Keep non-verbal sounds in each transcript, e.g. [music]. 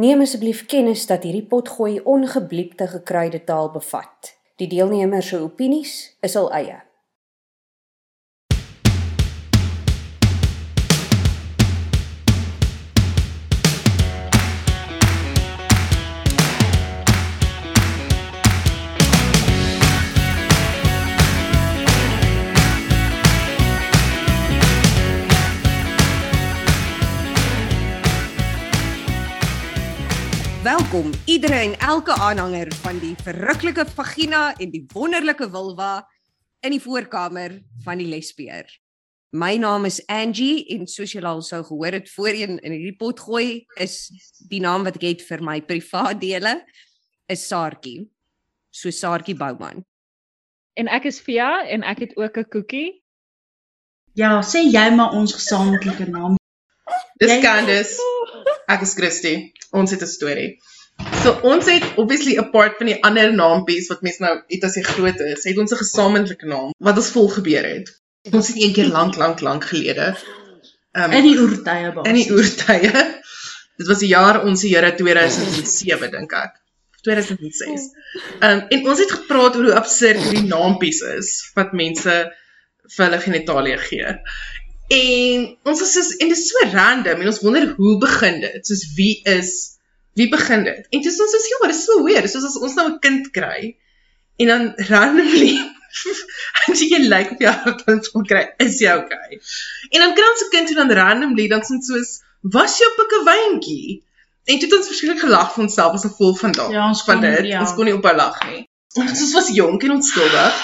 Neem asseblief kennis dat hierdie potgooi ongebliepte gekruide taal bevat. Die deelnemers se opinies is al eie. Welkom iedere en elke aanhanger van die verruklike vagina en die wonderlike vulva in die voorkamer van die lesbeer. My naam is Angie en soos julle al sou gehoor het voorheen in hierdie pot gooi is die naam wat ek het vir my privaat dele is Saartjie. So Saartjie Bouman. En ek is Via en ek het ook 'n koekie. Ja, sê jy maar ons gesamentlike naam. Dis Candice. Ek is Christy. Ons het 'n storie. So ons het obviously apart van die ander naampies wat mense nou het as jy groot is, het ons 'n gesamentlike naam wat ons vol gebeur het. Ons het een keer lank lank lank gelede um, in die oertye basies. In die oertye. Dit was die jaar ons Here 2007 dink ek. 2006. Ehm um, en ons het gepraat oor hoe absurd hierdie naampies is wat mense vir hulle genitalie gee. En ons was soos en dit is so random en ons wonder hoe begin dit? Soos wie is wie begin dit? En dis ons is ja, dit is so weird. Soos as ons nou 'n kind kry en dan randomly [laughs] as jy lyk op jou dan sou kry, is jy okay? En dan kry ons 'n kind en dan randomly dan sien soos was jou pikke wyntjie? En toe het ons verskriklik gelag vir onsself as 'n vol van daai. Ja, ons kon dit, ja. ons kon nie op lag nie. Ons was jonk en onskuldig.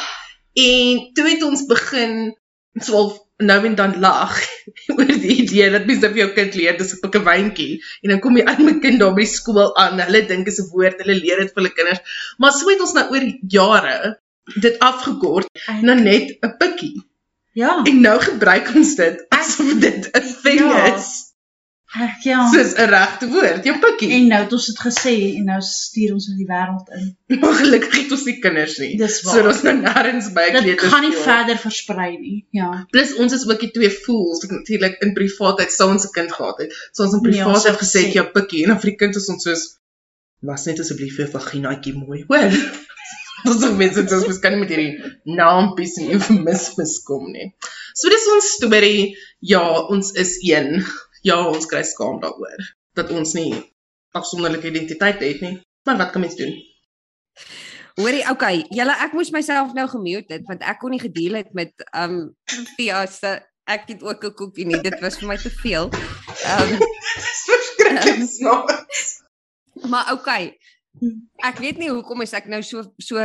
En toe het ons begin so nou en dan lag [laughs] oor die idee dat mens vir jou kind leer dis 'n pikkie wyntjie en dan kom jy aan my kind daar by skool aan. Hulle dink is 'n woord hulle leer dit vir hulle kinders. Maar so het ons nou oor jare dit afgekort dan net 'n pikkie. Ja. En nou gebruik ons dit asof dit 'n ding ja. is Ag ja. Dis 'n regte woord, jou pikkie. En nou het ons dit gesê en nou stuur ons in die wêreld in. Maar gelukkig het ons nie kinders nie. Dis waar. So ons nou nêrens by kleuter. Dit gaan nie speel. verder versprei nie. Ja. Plus ons is ook die twee fools wat natuurlik in privaatheid sou ons se kind gehad het. So ons in nee, privaatheid gesê jou pikkie en vir die kind is ons soos was net asseblief vir vaginaatjie mooi. Hoor. [laughs] Dis so mense dit is miskien met hierdie naampies en eufemismes kom nie. So dis ons storie. Ja, ons is een ja, ons kry skaam daaroor dat ons nie afsonderlike identiteit het nie. Maar wat kan mens doen? Hoorie, okay, julle ek moes myself nou gemute het want ek kon nie gedeel het met um Fiasse. Ek het ook 'n koekie nie. Dit was vir my te veel. [laughs] Um verskriklik snaaks. Maar okay. Ek weet nie hoekom is ek nou so so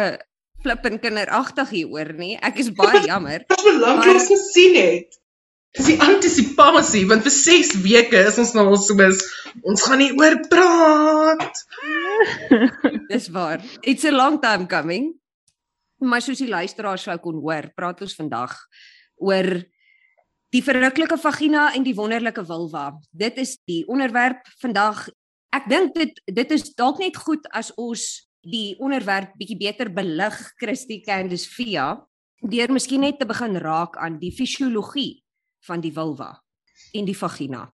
flippend kinderagtig hieroor nie. Ek is baie jammer. [laughs] Het lank lank gesien het. Dis die antisipasie want vir 6 weke is ons nou al so mis ons gaan nie oor praat. [laughs] Dis waar. It's a long time coming. Maar soos die luisteraars sou kon hoor, praat ons vandag oor die verruklike vagina en die wonderlike vulva. Dit is die onderwerp vandag. Ek dink dit dit is dalk net goed as ons die onderwerp bietjie beter belig, Christie Candice Via, deur miskien net te begin raak aan die fisiologie van die vulva en die vagina.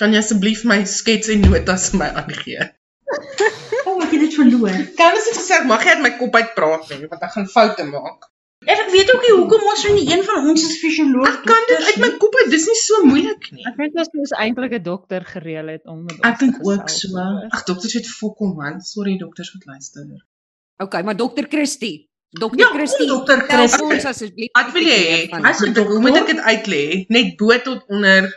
Kan jy asseblief my skets en notas vir my aangee? [laughs] Oh, ek het dit verloor. Kan ons net gesê mag jy uit my kop uit praat nie want ek gaan foute maak. Ek weet ook nie hoekom ons nie een van ons is fisioloog. Ek kan dit uit my kop uit, dis nie so moeilik nie. Ek weet ons moes eintlik 'n dokter gereël het om met ons. Ek dink ook so. Ag dokters het volkom man, sorry dokters wat luister. OK, maar dokter Christie, Dokter ja, Christie, dokter Christie, ons asseblief. Wat wil jy hê? As jy hoe moet ek dit uitlê? Net bo tot onder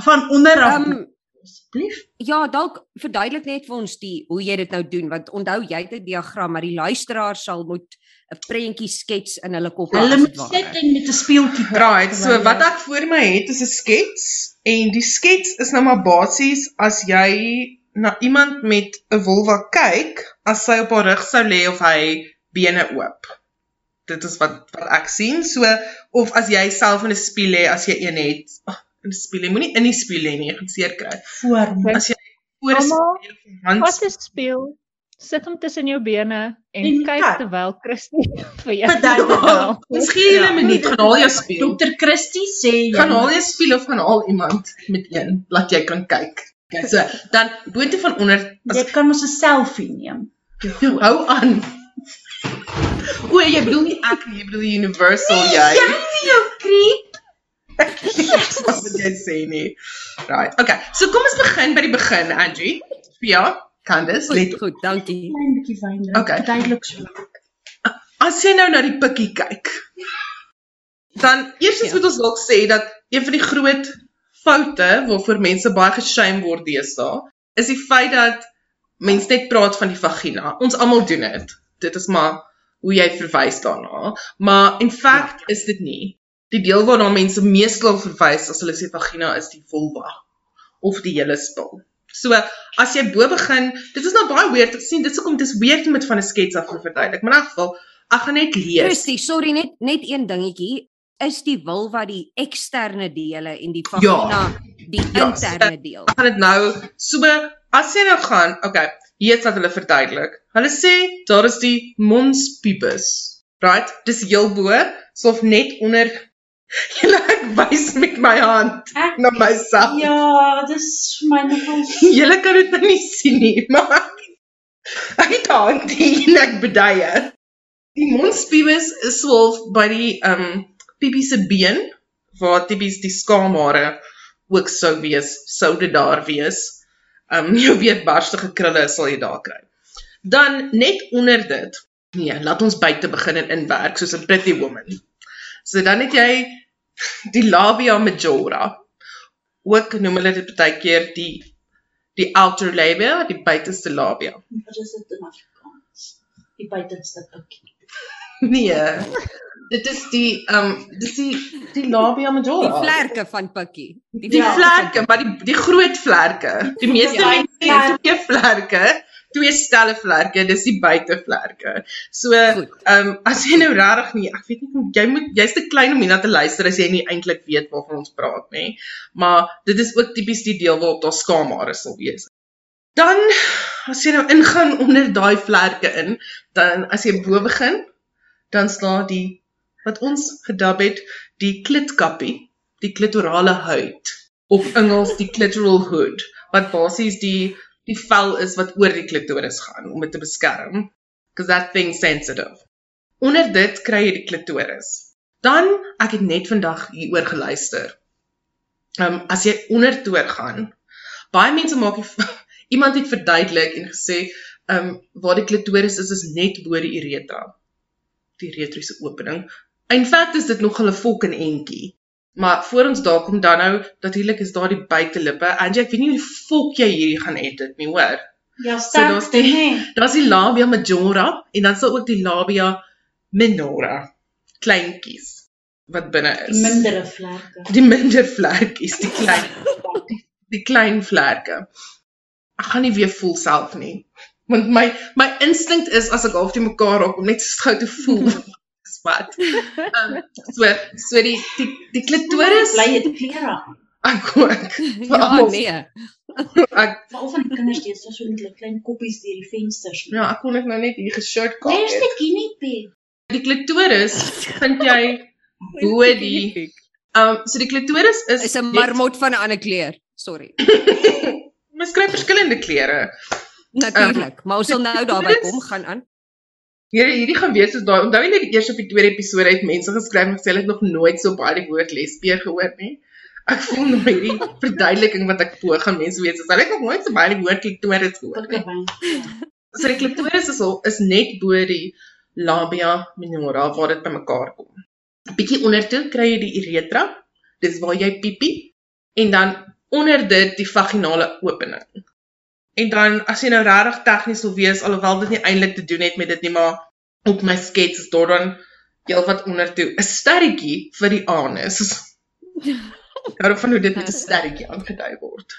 van onder af. Um, asseblief. Ja, dalk verduidelik net vir ons die hoe jy dit nou doen want onthou jy het 'n diagram maar die luisteraar sal moet 'n prentjie skets in hulle kop hê. Hulle moet net met 'n speeltjie praat. So wat ek voor my het is 'n skets en die skets is nou maar basies as jy na iemand met 'n vulva kyk, as sy op haar rug sou lê of hy bene oop. Dit is wat wat ek sien. So of as jy self in 'n spieël lê as jy een het, oh, in 'n spieël, moenie in die spieël lê nie, jy gaan seer kry. Voor as jy voor 'n spieël, wat is spieël? Sit hom tussen jou bene en, en kyk ja. terwyl Christie [laughs] vir jou verduidelik. Ons gee julle 'n minuut, gaan haal jou spieël. Dokter Christie sê jy gaan haal jou spieël of gaan haal iemand met een laat jy kan kyk. Okay, so dan boontoe van onder as Jy kan mos 'n selfie neem. Jy hou aan. O, jy bedoel nie ek nie, jy bedoel universal jy. Jy vir jou creep. Wat wil jy sê nie? Right. Okay. So kom ons begin by die begin, Angie. Ja, Candice, let Goed, goed, dankie. Klein bietjie wyn drink. Okay. Duidelik so. As jy nou na die pikkie kyk, dan eerstens Ja. moet ons dalk sê dat een van die groot foute waarvoor mense baie geshame word deesdae, is die feit dat mense net praat van die vagina. Ons almal doen dit. Dit is maar hoe jy verwys daarna. Maar in feite ja. is dit nie. Die deel waarna mense meestal verwys as hulle sê vagina is die vulva of die hele spul. So as jy bo begin, dit is nou baie weird. Ek sien dit is hoekom dit is weird om dit van 'n skets af te verduidelik. Maar in elk geval, ek gaan net lees. Christy, sorry net net een dingetjie. Is die vulva die eksterne dele en die vagina die Ja, interne deel? Ek gaan dit nou so as jy nou gaan, okay, is wat hulle verduidelik. Hulle sê daar is die mons pubis. Right? Dis heel bo, so of net onder [laughs] Julle ek wys met my hand Ek na myself. Ja, dis my nogal [laughs] Julle kan dit nou nie sien nie, [laughs] maar ek het 'n hand hier en ek beduie. Die mondspieus is swolf by die ehm um, piepie se been waar tipies die skaamhare ook sou wees, sou dit daar wees. Um, [laughs] jou weet barstige krulle sal jy daar kry. Dan net onder dit. Nee, laat ons buite begin en inwerk soos 'n pretty woman. So dan het jy [laughs] die labia majora. Ook noem hulle dit baie keer die die outer labia, die buitenste labia. Wat is dit in Afrikaans? Die buitenste pikkie. [laughs] Nee. Dit is die ehm um, dis die die labia Die majora. vlerke van Pikkie. Die Ja. vlerke, maar die die groot vlerke. Die meeste Ja, mense het twee vlerke, twee stelle vlerke, dis die buitevlerke. So, Goed. ehm um, as jy nou regtig nie, ek weet nie hoe jy moet jy's te klein om hierna te luister as jy nie eintlik weet waarvan ons praat nie. Maar dit is ook tipies die deel waarop daar skaamhare sal wees. Dan as jy nou ingaan onder daai vlerke in, dan as jy bo begin, dan staan die wat ons gedub het, die klitkappie, die klitorale huid of Engels die clitoral hood wat basies die die vel is wat oor die klitoris gaan om dit te beskerm because that thing sensitive. Onder dit kry jy die klitoris. Dan ek het net vandag hieroor geluister. Ehm um, as jy onder toe gaan, baie mense maak die [laughs] iemand het verduidelik en gesê ehm um, waar die klitoris is is net bo die uretra. Die uretriese opening. In feite is dit nog 'n fucking entjie. Maar voor ons daar kom dan nou natuurlik is daar die buitelippe. Angie, ek weet nie hoe fok jy hierdie gaan edit nie, hoor. Ja, daar's sterk die- die nee. Daar's die labia majora en dan sal ook die labia minora kleintjies wat binne is. Die mindere vlerke. die minder vlekkies, die klein die, die klein vlerke. Ek gaan nie weer voel self nie. Want my my instink is as ek half te mekaar raak om net so gou te voel. [laughs] Dis wat. Um, so so die die die klitoris bly klere aan. ek ook. [laughs] Ja, almal- nee. [laughs] Ek Veral van die kinders steeds so met hulle klein koppies deur die vensters. ja, ek kon net nou net hier geshirt kaak. Where's the guinea pig? Die klitoris vind jy [laughs] bo die um so die klitoris is is 'n marmot van 'n ander kleur. Sorry. Mens kry verskillende kleure. Natuurlik, maar ons sal nou daarby kom gaan aan. Hierdie hierdie gaan wees soos daai. Onthou jy net die eerste of die tweede episode het mense geskryf en gesê hulle het nog nooit so baie die woord lesbier gehoor nie. Ek voel nou hierdie [laughs] verduideliking wat ek poog gaan mense weet, soos hulle het nog nooit so baie die woord klitoris gehoor nie. So die klitoris is al is net bo die labia minora waar dit bymekaar kom. 'n Bietjie ondertoe kry jy die uretra. Dis waar jy piepie en dan onder dit die vaginale opening. En dan as jy nou regtig tegnies wil wees alhoewel dit nie eintlik te doen het met dit nie, maar op my skets is daar dan heel wat ondertoe 'n sterretjie vir die anus. [laughs] Hou van hoe dit met 'n sterretjie aangedui word.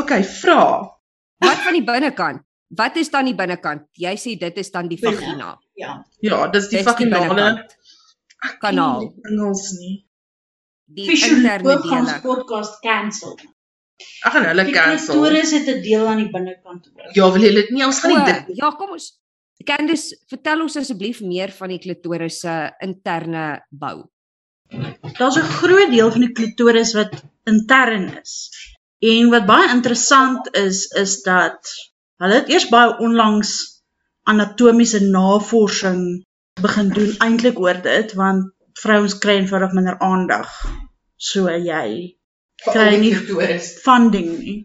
OK, vra. Wat van die binnekant? Wat is dan die binnekant? Jy sê dit is dan die Binne. vagina. Ja. Ja, dis die Dis die vaginale ken Kanaal. die Engels nie. Die interne dele. podcast cancel. Ek gaan hulle Die cancel. klitoris het 'n deel aan die binnekant ook. Ja, wil jy dit nie? Ons gaan nie dit. Ja, kom ons. Candice, vertel ons asseblief meer van die klitoris se interne bou. Daar's 'n groot deel van die klitoris wat intern is. En wat baie interessant is is dat hulle het eers baie onlangs anatomiese navorsing begin doen eintlik oor dit want vrouens kry eenvoudig minder aandag. So jy kry nie funding nie.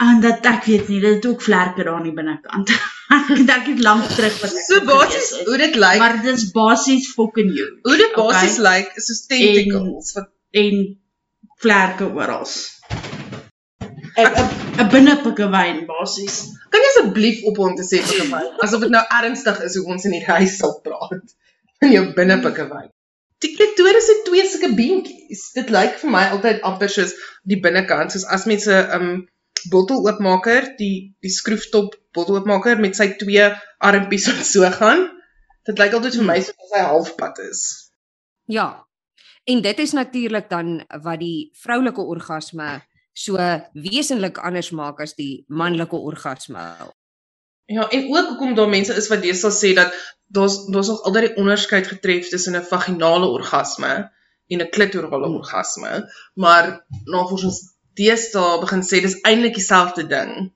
En dat ek weet nie, dit het ook vlerke daar aan die binnekant. [laughs] ek dink dit lank terug wat So basies hoe dit lyk. Maar dit is basies fucking you. Hoe dit basies okay. lyk is so tentacles wat en vlerke oral. 'n 'n binnepikewyn basies. Kan jy asseblief op hom te sê pikewyn? Asof dit nou ernstig is hoe ons in die huis sal praat. In jou binnepikewyn. Die klitoris het twee sulke beentjies. Dit lyk vir my altyd amper soos die binnekant, soos as mense 'n um, botteloopmaker, die die skroeftop botteloopmaker met sy twee armpies wat so gaan. Dit lyk altyd vir my soos hy halfpad is. Ja. En dit is natuurlik dan wat die vroulike orgasme so wesenlik anders maak as die manlike orgasme. Ja, en ook hoekom daar mense is wat deesdae sê dat daar's daar's nog altyd die onderskeid getref tussen 'n vaginale orgasme en 'n klitorale hmm. orgasme, maar navorsers deesdae begin sê dis eintlik dieselfde ding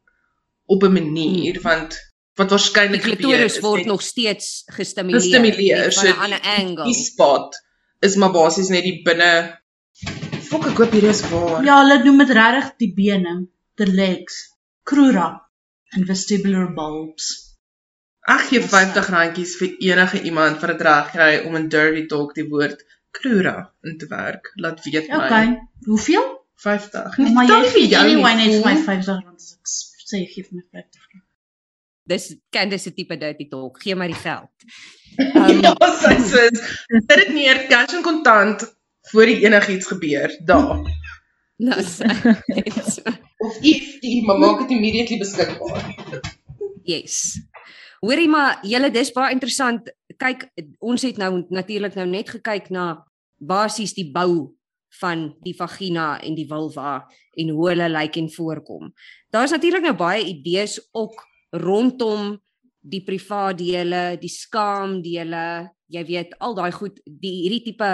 op 'n manier hmm. want wat waarskynlik gebeur is. Die klitoris word nog steeds gestimuleer, gestimuleer van 'n so ander angle. Die spot is maar basies net die binne Fok ek hoop hier is waar. Ja, hulle noem dit regtig die bene, the legs. Crura and vestibular bulbs. Ag gee 50 randjies vir enige iemand wat dit reg kry om in dirty talk die woord crura in te werk. Laat weet my. Okay. Hoeveel? 50. Nee, maar jy gee anyway net vir my 50 rand as ek sê gee vir my 50 rand. Dis Candice se tipe dirty talk. Gee my die geld. [laughs] Um, ja, sy sê dit is nie cash en kontant voor enigiets gebeur daar. [laughs] Nou of die maar maak dit immediately beskikbaar. Yes. Hoorie maar julle dis baie interessant. Kyk, ons het nou natuurlik nou net gekyk na basies die bou van die vagina en die vulva en hoe hulle lyk en voorkom. Daar's natuurlik nou baie idees ook rondom die privaat dele, die skaamdele, jy weet al daai goed, die hierdie tipe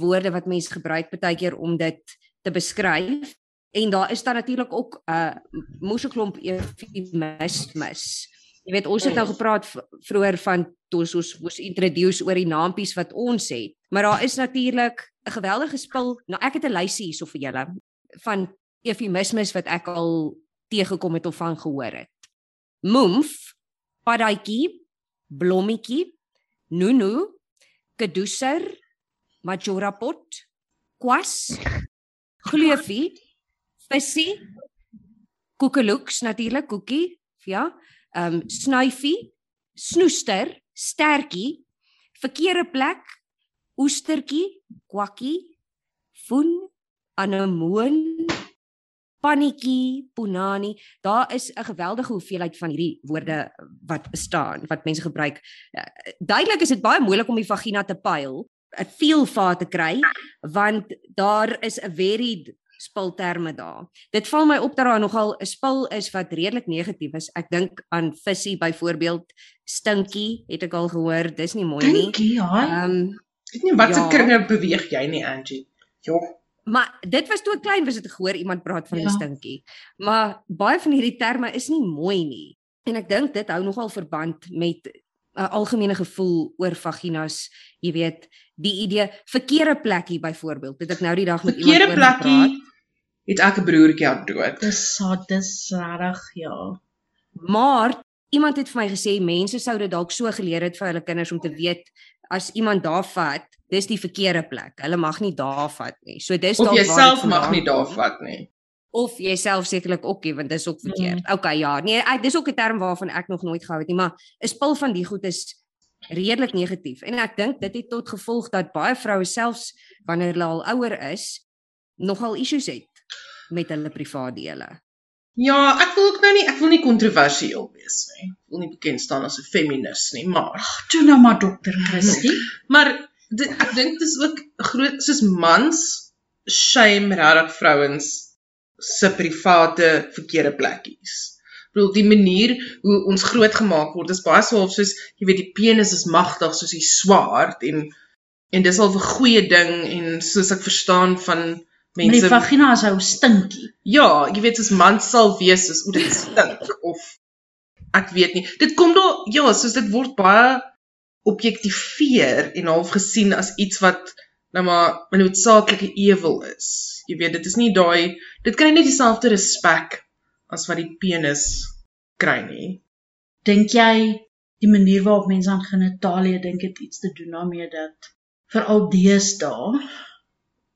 woorde wat mense gebruik baie keer om dit te beskryf. En daar is daar natuurlik ook 'n uh, moeseklomp eufemismes. Jy weet ons het nou gepraat vroeër van toe ons moes introduce oor die naampies wat ons het. Maar daar is natuurlik 'n geweldige spul. Nou ek het 'n lysie hierso vir julle van eufemismes wat ek al teëgekom het of van gehoor het. Moomf, padaitjie, blommetjie, nunu, keduser, majorapot, kwas, [laughs] gleufie, visie, koekeloeks natuurlik, koekie, ja, ehm um, snuifie, snoester, stertjie, verkeerde plek, oestertjie, kwakkie, foon, anemoon, pannetjie, punani. Daar is 'n geweldige hoeveelheid van hierdie woorde wat bestaan wat mense gebruik. Uh, duidelik is dit baie moeilik om die vagina te pyl, 'n feel vir te kry want daar is 'n very spulterme daar. Dit val my op dat daar nogal 'n spul is wat redelik negatief is. Ek dink aan visie byvoorbeeld, stinkie, het ek al gehoor, dis nie mooi nie. Stinkie, ja. Ehm, um, ek weet nie wat se ja. kringe beweeg jy nie, Angie. Jogg. Maar dit was toe ek klein was het ek gehoor iemand praat van 'n ja. stinkie. Maar baie van hierdie terme is nie mooi nie. En ek dink dit hou nogal verband met 'n algemene gevoel oor vaginas, jy weet, die idee verkeerde plekkie byvoorbeeld. Het ek nou die dag met verkeerde iemand oor gepraat. Het ek 'n broertjie aan dood. Dis so dis reg, ja. Maar iemand het vir my gesê mense sou dit dalk so geleer het vir hulle kinders om te weet as iemand daar vat, dis die verkeerde plek. Hulle mag nie daar vat nie. So dis dalk Of jy self mag nie daar vat nie. Of jy self sekerlik ook nie want dis ook verkeerd. Mm. Okay, ja. Nee, ek dis ook 'n term waarvan ek nog nooit gehou het nie, maar 'n spul van die goed is redelik negatief. En ek dink dit het tot gevolg dat baie vroue selfs wanneer hulle al ouer is, nogal issues het met hulle privaat dele. Ja, ek wil ook nou nie ek wil nie kontroversieel wees nie. Ek wil nie bekend staan as 'n feminis nie, maar toe nou maar dokter Christie. maar dit, ek dink dit is ook groot soos mans shame regtig vrouens se private verkeerde plekkies. Ek bedoel die manier hoe ons grootgemaak word is baie swaalf soos jy weet die penis is magtig soos die swaard en en dis al 'n goeie ding en soos ek verstaan van Maar die mense vagina is ou stinkie. ja, jy weet soos man sal wees soos o dit stink [laughs] of ek weet nie. Dit kom daar ja, soos dit word baie objektiveer en half gesien as iets wat nou maar 'n noodsaaklike ewel is. Jy weet, dit is nie daai dit kry nie dieselfde respek as wat die penis kry nie. Dink jy die manier waarop mense aan genitalie dink het iets te doen daarmee dat veral deesdae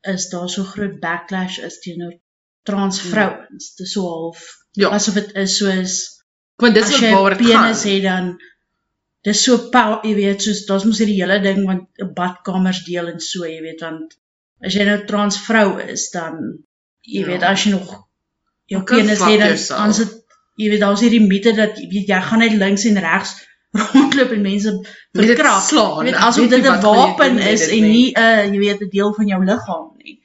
is daar so groot backlash is teenoor trans vrouens. Dit is so half Ja. asof dit is soos Want dis waar dit gaan. penis het dan dis so pow, jy weet, soos daar's mos hierdie hele ding want badkamers deel en so, jy weet, want as jy nou trans vrou is, dan jy Ja. weet, as jy nog jou penis het dan dan sit jy weet, daar's hierdie mite dat jy weet jy gaan net links en regs rondloop en mense verkrag. slaan. Jy weet asof weet dit 'n jy wapen met is en nie 'n jy weet 'n deel van jou liggaam nie.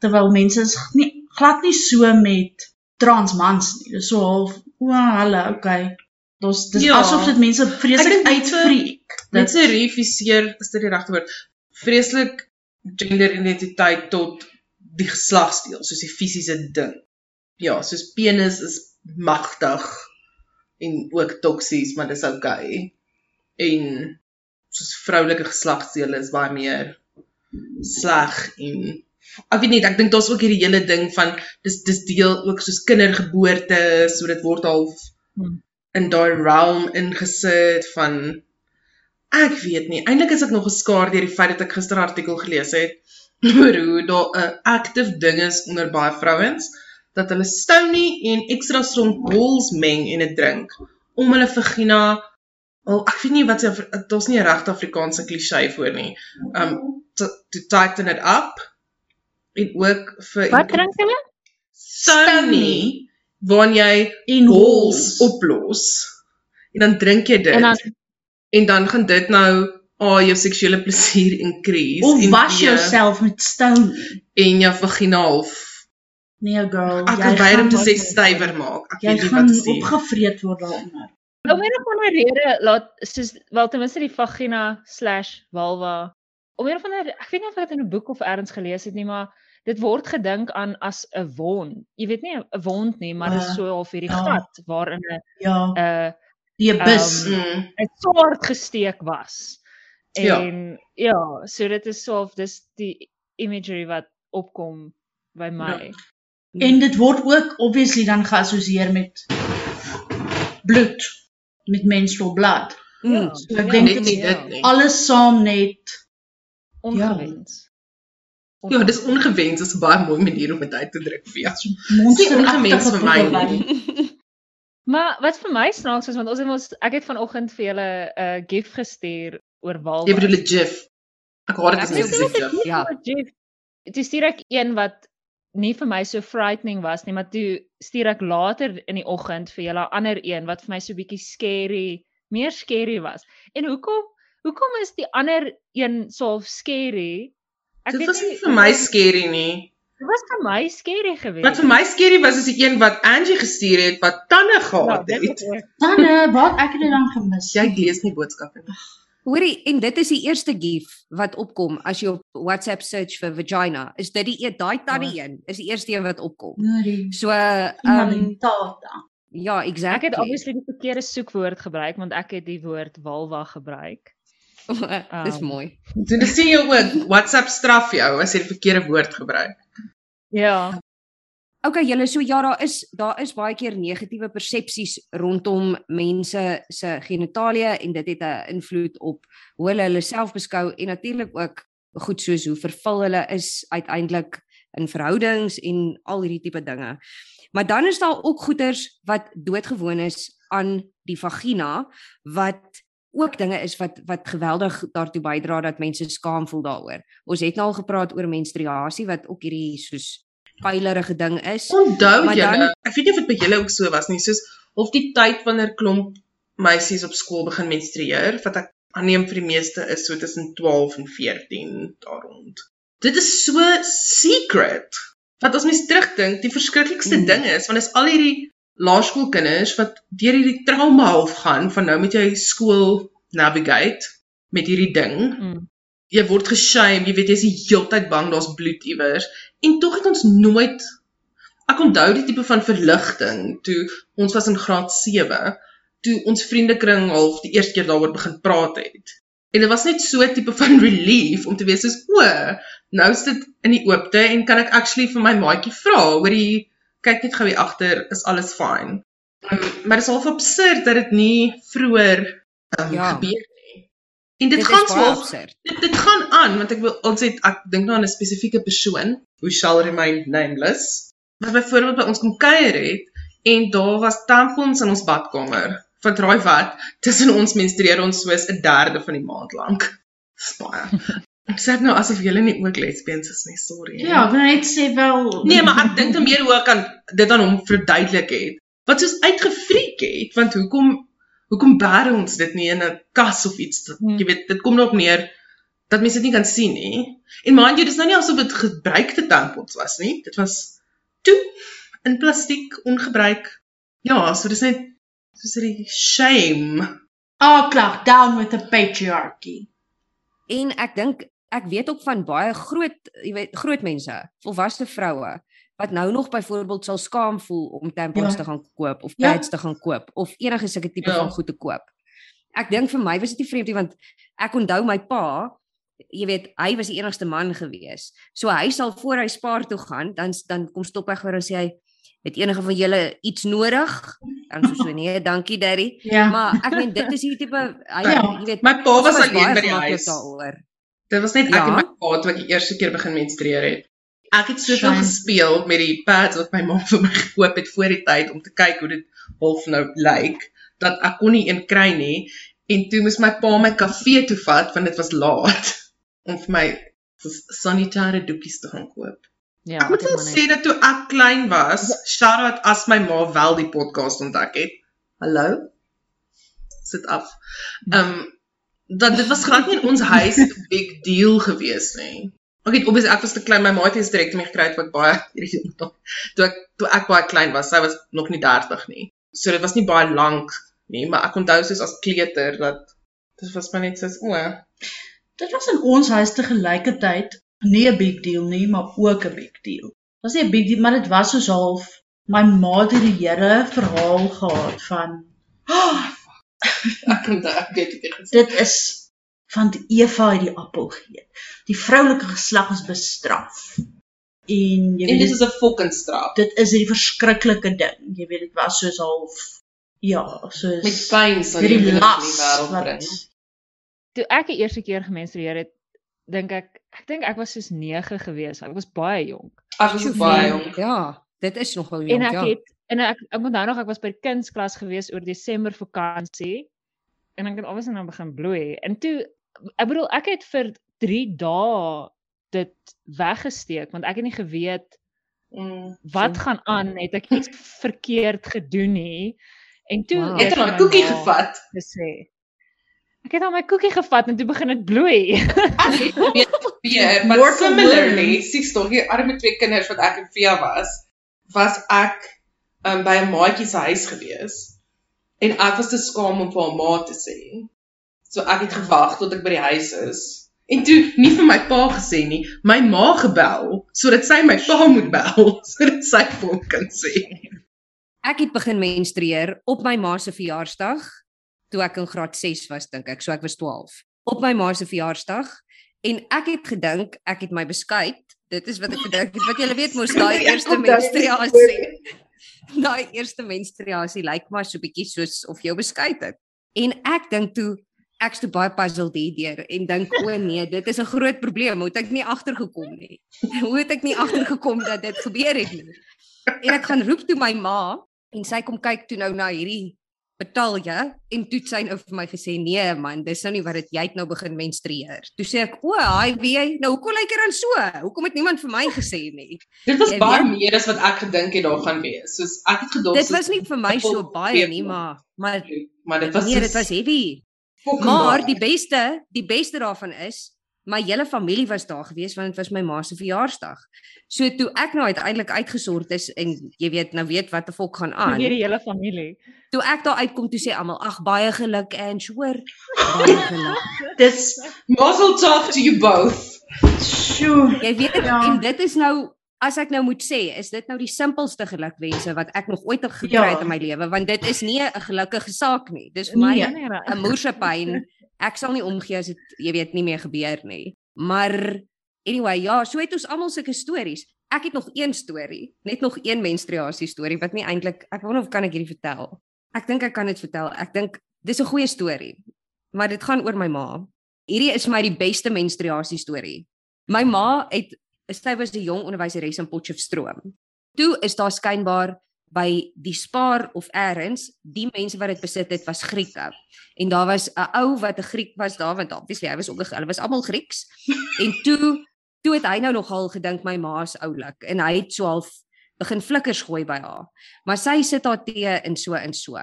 Terwyl mense is nie glad nie so met trans mans nie. Dis so half, o, hulle, okay. Dis dis Ja. asof dit mense vreeslik uitfreek. Dit se refuseer, is dit die regte woord? Vreeslik genderidentiteit tot die geslagsdeel, soos die fisiese ding. Ja, soos penis is magtig en ook toksies, maar dis oukei. En soos vroulike geslagsdele is baie meer sleg en ek weet nie, ek dink daar's ook hierdie hele ding van dis dis deel ook soos kindergeboorte, so dit word half Hmm. in daai realm ingesit van ek weet nie. Eintlik is ek nog geskaar deur die feit dat ek gister 'n artikel gelees het [laughs] oor hoe daar 'n active ding is onder baie vrouens dat hulle stounie en ekstra strong balls meng en dit drink om hulle vagina Wel, ek weet nie wat se daar's nie 'n regte Afrikaanse klise vir nie. Um to, to tighten it up en ook vir Wat drink hulle? stounie waarin jy en balls oplos. En dan drink jy dit En dan en dan gaan dit nou ah jou seksuele plesier increase of en was jouself met stout. en jou vagina half Nee girl, ek jy kan weier om gaan te sê stywer maak. Ek jy weet nie gaan wat sê. opgevreet word daaronder. Om een of ander rede laat soos wel ten minste die vagina/vulva om een of ander ek weet nie of ek dit in 'n boek of elders gelees het nie, maar dit word gedink aan as 'n wond. Jy weet nie 'n wond nie, maar dit is Uh, so half hierdie ja. gat waarin 'n Ja, 'n die bus. Ehm, Mm, 'n swaard gesteek was. Ja. En ja, so dit is so half dis die imagery wat opkom by my. En dit word ook obviously dan geassosieer met bloed, met menstrual blood. Mm. So ek dink net nie dit nie. Alles saam net ongewens. Ja, dis ongewens, dis 'n baie mooi manier om dit uit te druk vir jou. monster ongemens vir my nie. [laughs] Maar wat vir my snaaks is want ons het ons ek het vanoggend vir julle 'n uh, gif gestuur oor walvis. Jy bedoel 'n gif. Ek haat dit as Ek mense sê gif. Ja. Dit stuur ek een wat nie vir my so frightening was nie, maar toe stuur ek later in die oggend vir julle 'n ander een wat vir my so bietjie scary, meer scary was. En hoekom hoekom is die ander een so scary? Dit was nie vir my scary nie. Dit was vir my scary geweest. Wat vir my scary was is die een wat Angie gestuur het wat tande ja, gehad dit het. Tanne, wat ek het dit dan gemis. Jy lees nie boodskappe nie. Hoorie, en dit is die eerste gif wat opkom as jy op WhatsApp search vir vagina. Is dit die e- daai tannie een? Is die eerste een wat opkom. Noorie. So, ehm um, Tata. ja, Ek exactly. het obviously die verkeerde soekwoord gebruik want ek het die woord vulva gebruik. [laughs] Dis Um, mooi. So dis sê jy ook WhatsApp straf jou as jy die verkeerde woord gebruik. Ja. Okay, julle so ja, daar is daar is baie keer negatiewe persepsies rondom mense se genitalie en dit het 'n invloed op hoe hulle hulle self beskou en natuurlik ook goed soos hoe vervul hulle is uiteindelik in verhoudings en al hierdie tipe dinge. Maar dan is daar ook goeters wat doodgewoon is aan die vagina wat ook dinge is wat wat geweldig daartoe bydra dat mense skaam voel daaroor. Ons het nou al gepraat oor menstruasie wat ook hierdie soos pylerige ding is. Onthou julle, dan- ek weet nie of dit by julle ook so was nie, soos of die tyd wanneer klomp meisies op skool begin menstrueer, wat ek aanneem vir die meeste is so tussen 12 en 14 daar rond. Dit is so secret. Wat as mens terugdink, die verskriklikste Mm. ding is, want is al hierdie laerskoolkinders wat deur hierdie trauma half gaan van nou moet jy skool navigate met hierdie ding Mm. Jy word geshame, jy weet jy's die heeltyd bang daar's bloed iewers en tog het ons nooit ek onthou die tipe van verligting toe ons was in graad 7 toe ons vriendekring half die eerste keer daaroor begin praat het. En dit was net so 'n tipe van [laughs] relief om te weet soos o, nou is dit in die oopte en kan ek actually vir my maatjie vra, hoorie, kyk net gou hier agter, is alles fine. Um, maar dit is half absurd dat dit nie vroeër um, Ja. gebeur nie. En dit, Dit gaan so dit, dit gaan aan want ek wil ons het ek dink nou aan 'n spesifieke persoon who shall remain nameless wat byvoorbeeld by ons kom kuier het en daar was tampons in ons badkamer. Wat raai wat? Tussen ons menstrueer ons soos 'n derde van die maand lank. Baie. [laughs] Ek sê nou asof julle nie ook lesbians is nie sorry. Ja, ek wil net sê wel nee maar ek dink dan meer hoe ek kan dit aan hom verduidelik het. Wat soos uitgefriek het want hoekom hoekom bære ons dit nie in 'n kas of iets? Dat, Hmm. jy weet dit kom daarop neer dat mense dit nie kan sien nie. En mind you dis nou nie asof dit gebruikte tampons was nie. Dit was toe in plastiek ongebruik. Ja so dis net soos die shame. Ah, klaar, down with the patriarchy. En ek dink ek weet ook van baie groot, jy weet, groot mense, volwasse vroue wat nou nog byvoorbeeld sal skaam voel om tampons Ja. te gaan koop of Ja. pads te gaan koop of enige sulke tipe Ja. van goed te koop. Ek dink vir my was dit nie vreemd nie want ek onthou my pa, jy weet, hy was die enigste man gewees. So hy sal voor hy spaar toe gaan, dan dan kom stop hy gou en sê hy het enige van julle iets nodig? Dan so so nee, dankie daddy. Ja. Maar ek meen dit is die tipe hy Ja. jy weet my pa was ons alleen by die huis daaroor. Dit was net ek Ja? en my pa toe ek die eerste keer begin menstrueer het. Ek het soveel Shame. gespeel met die pads wat my ma vir my gekoop het voor die tyd om te kyk hoe dit half nou lyk dat ek kon nie een kry nie en toe moes my pa my kafee toe vat want dit was laat [laughs] om vir my sanitêre doekies te gaan koop. Ja, ek moet wel sê dat toe ek klein was, shout out as my ma wel die podcast ontdek het. Hallo. Sit af. Ehm um, dat dit was glad nie in ons huis 'n [laughs] big deal gewees nie. Ek het obviously ek was te klein, my ma het eens direk te my gekry het wat baie [laughs] hierdie ding. Toe ek toe ek baie klein was, sy was nog nie 30 nie. So dit was nie baie lank nie, maar ek onthou soos as kleuter dat dit was maar net soos o, Dit was in ons huis te gelyke tyd nie 'n big deal nie, maar ook 'n big deal. Dit was nie 'n big deal, maar dit was soos half my ma het die hele verhaal gehad van oh, [gasps] ek onthou ek weet dit dit is van die Eva het die appel geëet. Die vroulike geslag is bestraf. En jy En weet dit dit, is 'n fucking straf. dit is 'n verskriklike ding. Jy weet dit was soos half ja, soos Met pyn sal jy die wêreld bring. Toe ek die eerste keer gemenstrueer het, dink ek ek dink ek was soos 9 gewees. Ek was baie jonk. Ek was ook baie jong. Ja, dit is nogal En jonk, ek ja. het en ek ek onthou nog ek was by die kindsklas gewees oor Desember vakansie en ek het alwees nou begin bloei. En toe ek bedoel ek het vir 3 dae dit weggesteek want ek het nie geweet Mm. wat gaan aan, het ek iets verkeerd gedoen nie. En toe Wow. Het al my koekie gevat. gesê. Ek het al my koekie gevat en toe begin dit bloei. Ek weet maar similarly, sies tog hier arme twee kinders wat ek en Via was, was ek um, by 'n maatjie se huis gewees. En ek was te skaam om vir haar ma te sê. So ek het gewag tot ek by die huis is. En toe nie vir my pa gesê nie, my ma gebel sodat sy my pa moet bel [laughs] sodat sy vir hom kan sê. Ek het begin menstrueer op my ma se verjaarsdag toe ek in graad 6 was dink ek, so ek was 12. Op my ma se verjaarsdag en ek het gedink ek het my beskuit. Dit is wat ek gedink het. Wat julle weet mos daai [laughs] eerste menstruasie. Daai eerste menstruasie lyk maar so bietjie soos of jy jou beskuit het. En ek dink toe ek's toe baie puzzled hierdeur en dink o nee, dit is 'n groot probleem. Hoe het ek nie agtergekom nie? [laughs] Hoe het ek nie agtergekom dat dit gebeur het nie? En ek gaan roep toe my ma en sy kom kyk toe nou na hierdie betalje en toe het sy nou vir my gesê nee man, dis nou nie wat dit jy het nou begin menstrueer. Toe sê ek o, hy wie nou hoekom lyk dit dan so? Hoekom het niemand vir my gesê nie? Dit was Jy baie weet- meer as wat ek gedink het daar gaan wees. Soos ek het gedog Dit was nie vir my so baie nie, maar maar maar dit was nee, dit was heavy. Maar die beste, die beste daarvan is my hele familie was daar gewees want dit was my ma se verjaarsdag. So toe ek nou uiteindelik uitgesort is en jy weet nou weet wat 'n volk gaan aan. Weer die hele familie. Toe ek daar uitkom toe sê almal ag baie geluk en hoor baie [laughs] geluk. Dis Mazel tov to you both. sjoe. Jy weet Ja. en dit is nou as ek nou moet sê, is dit nou die simpelste gelukwense wat ek nog ooit gekry Ja. het in my lewe want dit is nie 'n gelukkige saak nie. Dis vir my Nee. Nee, nee, 'n moerse pyn. Ek sal nie omgee as dit jy weet nie meer gebeur nie. Maar anyway, ja, so het ons almal sulke stories. Ek het nog een storie, net nog een menstruasie storie wat nie eintlik ek wonder of kan ek hierdie vertel. Ek dink ek kan dit vertel. Ek dink dis 'n goeie storie. Maar dit gaan oor my ma. Hierdie is vir my die beste menstruasie storie. My ma het sy was 'n jong onderwyseres in Potchefstroom. Toe is daar skynbaar by die Spar of eers die mense wat dit besit het was Grieke. En daar was 'n ou wat 'n Griek was daar want obviously hy was ook hulle was almal Grieks. En toe toe het hy nou nogal gedink my ma is oulik en hy het so half begin flikkers gooi by haar. Maar sy sit haar tee in so in so.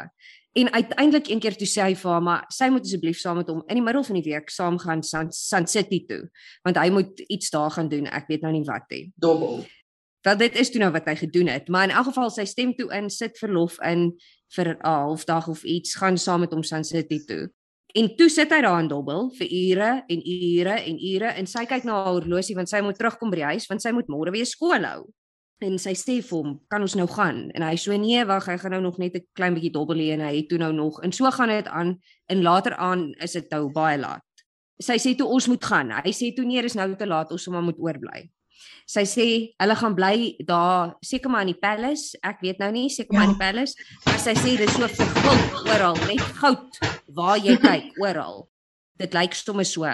En uiteindelik een keer toe sê hy vir haar maar sy moet asseblief saam met hom in die middel van die week saam gaan Sun, Sun City toe want hy moet iets daar gaan doen. Ek weet nou nie wat nie. Dobbel. Wel dit is toe nou wat hy gedoen het, maar in elk geval sy stem toe in, sit verlof in vir 'n halfdag of iets, gaan saam met hom Sun City toe. En toe sit hy daar in Dobbel vir ure en ure en ure en sy kyk na haar horlosie want sy moet terugkom by die huis want sy moet môre weer skool hou. En sy sê vir hom, "Kan ons nou gaan?" En hy sê, "Nee, wag, hy gaan nou nog net 'n klein bietjie dobbel hê en hy het toe nou nog." En so gaan dit aan en later aan is dit nou baie laat. Sy sê toe ons moet gaan. Hy sê toe nee, dis nou te laat, ons maar moet oorbly. Sy sê hulle gaan bly daar seker maar in die palace. Ek weet nou nie seker maar in die palace, maar sy sê dis so vervul oral, net goud waar jy [laughs] kyk, oral. Dit lyk sommer so.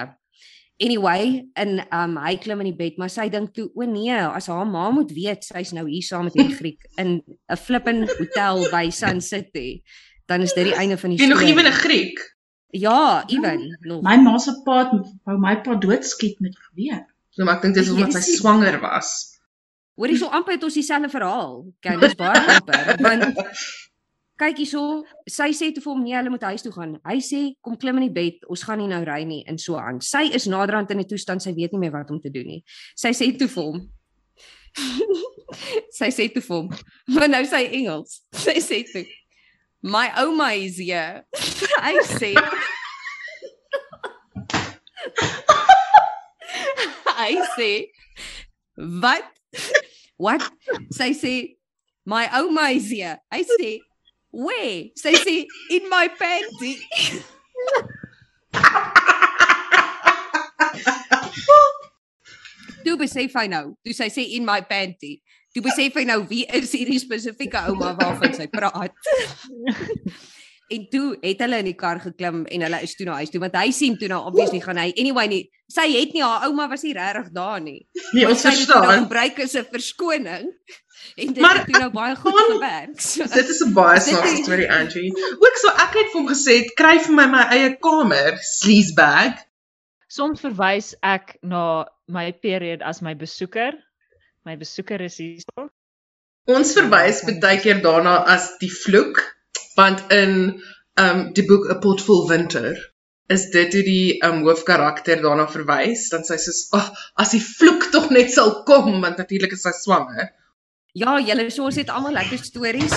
Anyway, en um hy klim in die bed, maar sy dink toe, o nee, as haar ma moet weet sy's nou hier saam met hierdie [laughs] Griek in 'n flippin hotel by Sun City, dan is dit die einde van die Jy nog storie. ewen 'n Griek. Ja, even nog. My ma se pa wou my pa doodskiet met geweer. So maar ek dink dis omdat sy swanger was. Hoorie so amper het ons dieselfde verhaal. Kyk, dis baie amper want kyk hierso, sy sê toe vir hom nee, hulle moet huis toe gaan. Hy sê kom klim in die bed, ons gaan nie nou ry nie en so aan. Sy is naderhand in 'n toestand sy weet nie meer wat om te doen nie. Sy sê toe vir hom [laughs] Sy sê toe vir hom, maar nou sy Engels. [laughs] Sy sê toe My ouma is here. [laughs] Hy sê Hy sê wat What? Sy sê my ouma is here. Hy sê where? Sy sê in my panty. Toe besef hy nou, toe sy sê in my panty. Toe besef hy nou wie is hierdie spesifieke ouma waarvan sy praat. En toe het hulle in die kar geklim en hulle is toe na huis toe want hy sien toe nou obviously gaan hy anyway nie. Sy het nie haar ouma was nie regtig daar nie. Nee, ons het dit nou verstaan. gebruik as 'n verskoning. En dit Maar het toe nou baie goed kan- gewerk. So, Dit is 'n baie snaakse is- storie, Angie. Ook so ek het vir hom gesê, "Kry vir my my eie kamer, sleazebag." Soms verwys ek na my period as my besoeker. My besoeker is hier. Ons verwys baie keer daarna as die vloek, want in um die boek 'n pot vol winter is dit hoe die um hoofkarakter daarna verwys, dan sy sê, "Ag, as die vloek tog net sal kom, want natuurlik is sy swanger." ja, julle so ons het almal lekker stories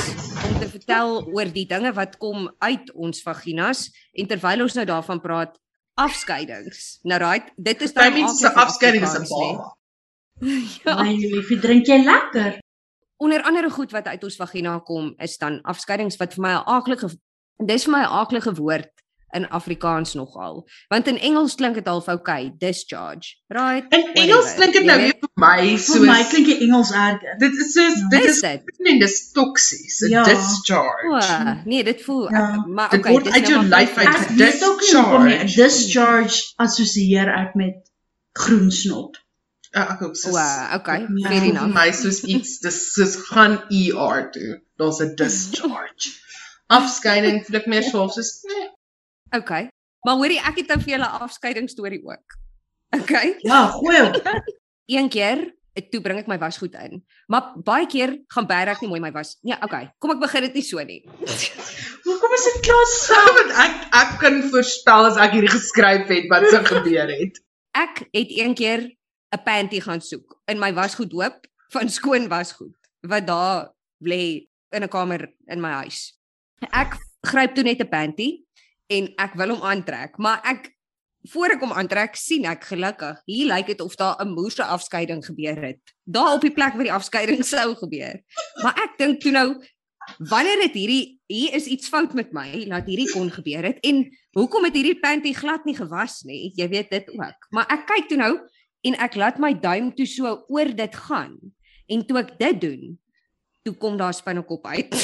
om te vertel oor die dinge wat kom uit ons vaginas en terwyl ons nou daarvan praat, afskeidings. Nou right, dit is dan mense se afskeiding is 'n baba. [laughs] Ja. My liefie, drink jy lekker? Onder andere goed wat uit ons vagina kom is dan afskeidings wat vir my 'n aaklige dis vir my 'n aaklige woord in Afrikaans nogal. Want in Engels klink dit half okay, discharge. Right? In Engels klink dit nou weer vir my soos Vir my klink die Engels erger. dit is soos Ja. dit Is is dit? dis toksies, Ja. discharge. O, nee, dit voel Ja. maar Dit okay, word dis uit nou jou lyf uit vals. Ek weet ook nie hoekom nie. Discharge. Discharge assosieer ek met groen snot. Ja, ek ook soos O, okay, Ja. fair enough. my soos iets dis soos gaan ER toe. Daar's 'n discharge. Afskeiding voel ek meer so half soos nee. Okay. Maar hoorie, ek het nou vir julle 'n afskeiding storie ook. Okay. Ja, goeie. [laughs] Een keer eh, toe bring ek my wasgoed in. Maar baie keer gaan bær ek nie mooi my was. Nee, okay. Kom ek begin dit nie so nie. [laughs] Hoekom is dit klaar So so? want ek ek kan voorspel as ek hierdie geskryf het wat sou gebeur het. [laughs] ek het een keer 'n panty gaan soek in my wasgoed hoop van skoon wasgoed wat daar lê in 'n kamer in my huis. Ek gryp toe net 'n panty en ek wil hom aantrek, maar ek voor ek hom aantrek, sien ek gelukkig, hier lyk dit of daar 'n moerse afskeiding gebeur het. Daar op die plek waar die afskeiding [laughs] sou gebeur. Maar ek dink toe nou wanneer dit hierdie hier is iets fout met my, laat hierdie kon gebeur het en hoekom het hierdie panty glad nie gewas nie? Jy weet dit ook. Maar ek kyk toe nou en ek laat my duim toe so oor dit gaan. En toe ek dit doen, toe kom daar spinnekop uit. [laughs]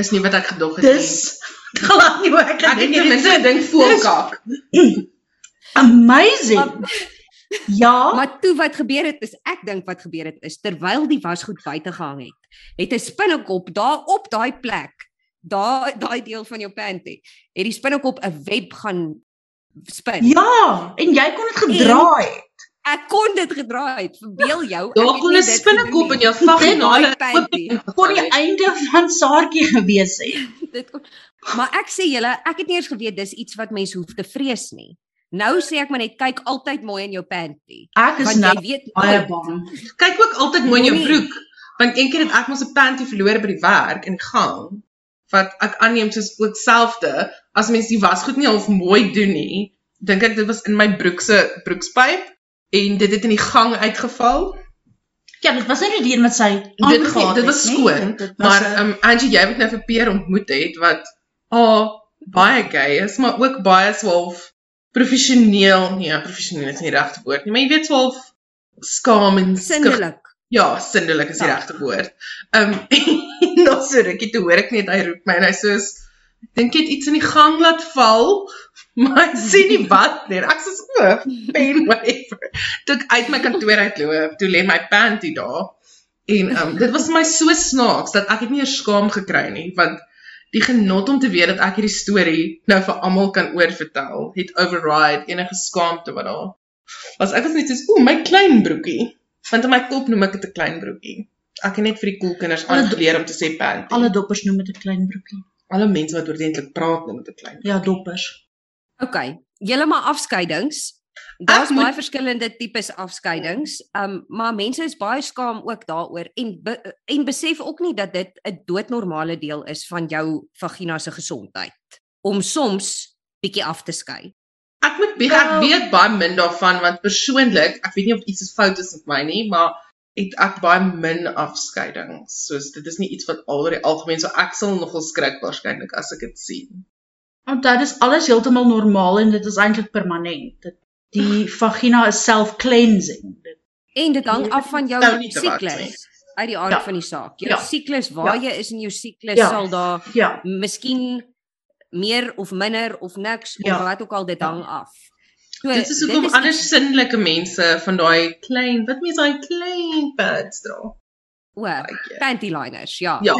Is nie wat ek gedog het nie. Dis glad nie hoe ek Ek het gedink ten minste het. gedink voelkak. [clears throat] Amazing. [laughs] Ja, Maar toe wat gebeur het is ek dink wat gebeur het is terwyl die wasgoed buite gehang het, het 'n spinnekop daar op daai plek, daar daai deel van jou panty, het die spinnekop 'n web gaan spin. ja, en jy kon dit gedraai. Ek kon dit gedraai het. Verbeel jou. ek Daar kon 'n spinnekop in jou vaginale panty. Kon die einde van Saartjie gewees het. Dit kon, maar ek sê julle, ek het nie eens geweet dis iets wat mense hoef te vrees nie. Nou sê ek maar net kyk altyd mooi in jou panty. Ek is nou weet baie bang. Kyk ook altyd mooi in jou broek. Want een keer het ek mos 'n panty verloor by die werk in die gang. Wat ek aanneem soos ook selfde as mense die wasgoed nie half mooi doen nie. Dink ek dit was in my broek se broekspyp en dit het in die gang uitgeval. Ja, dit was nie die een wat sy Dit, aangegaan dit was het, skoon. nee. Dit- was Maar een- ehm um, Angie, jy het nou vir Peer ontmoet het wat ah baie gay is, maar ook baie swaalf professioneel. Nee, professioneel is nie die regte woord nie, maar jy weet swaalf skaam en skug Sindelik. Ja, sindelik is die Ja. regte woord. Ehm [laughs] um, [laughs] nog so rukkie toe hoor ek net hy roep my en hy sê ek dink jy het iets in die gang laat val, [laughs] maar ek sien nie wat nie. Ek sê o, pain whatever. Toe ek uit my kantoor uitloop, toe lê my panty daar. En um, dit was my so snaaks dat ek het nie eers skaam gekry nie, want die genot om te weet dat ek hierdie storie nou vir almal kan oorvertel, het override enige skaamte wat daar was. Ek was net soos, "Ooh, my klein broekie." Want in my kop noem ek dit 'n klein broekie. Ek het net vir die cool kinders aangeleer om te sê panty. alle doppers noem dit 'n klein broekie. alle mense wat oordentlik praat noem dit 'n klein. Ja, doppers. OK. Julle maar afskeidings. Daar's moet- baie verskillende tipes afskeidings. Um maar mense is baie skaam ook daaroor en be, en besef ook nie dat dit 'n doodnormale deel is van jou vagina se gesondheid om soms bietjie af te skei. Ek moet bieg, ek weet baie min daarvan want persoonlik, ek weet nie of iets is fout is met my nie, maar het ek baie min afskeidings. Soos dit is nie iets wat al oor die algemeen so ek sal nogal skrik waarskynlik as ek dit sien. Want dit is alles heeltemal normaal en dit is eintlik permanent. Dit die [laughs] vagina is self-cleansing. Dit En dit hang af van jou Nou siklus uit die aard Ja. van die saak. Jou Ja. siklus waar Ja. jy is in jou siklus Ja. sal daar ja, miskien meer of minder of niks Ja. of wat ook al dit Ja. hang af. So, Dit is hoekom ander sinnelike mense van daai klein, wat mense daai klein pads dra. O, keer. panty liners, ja. Ja,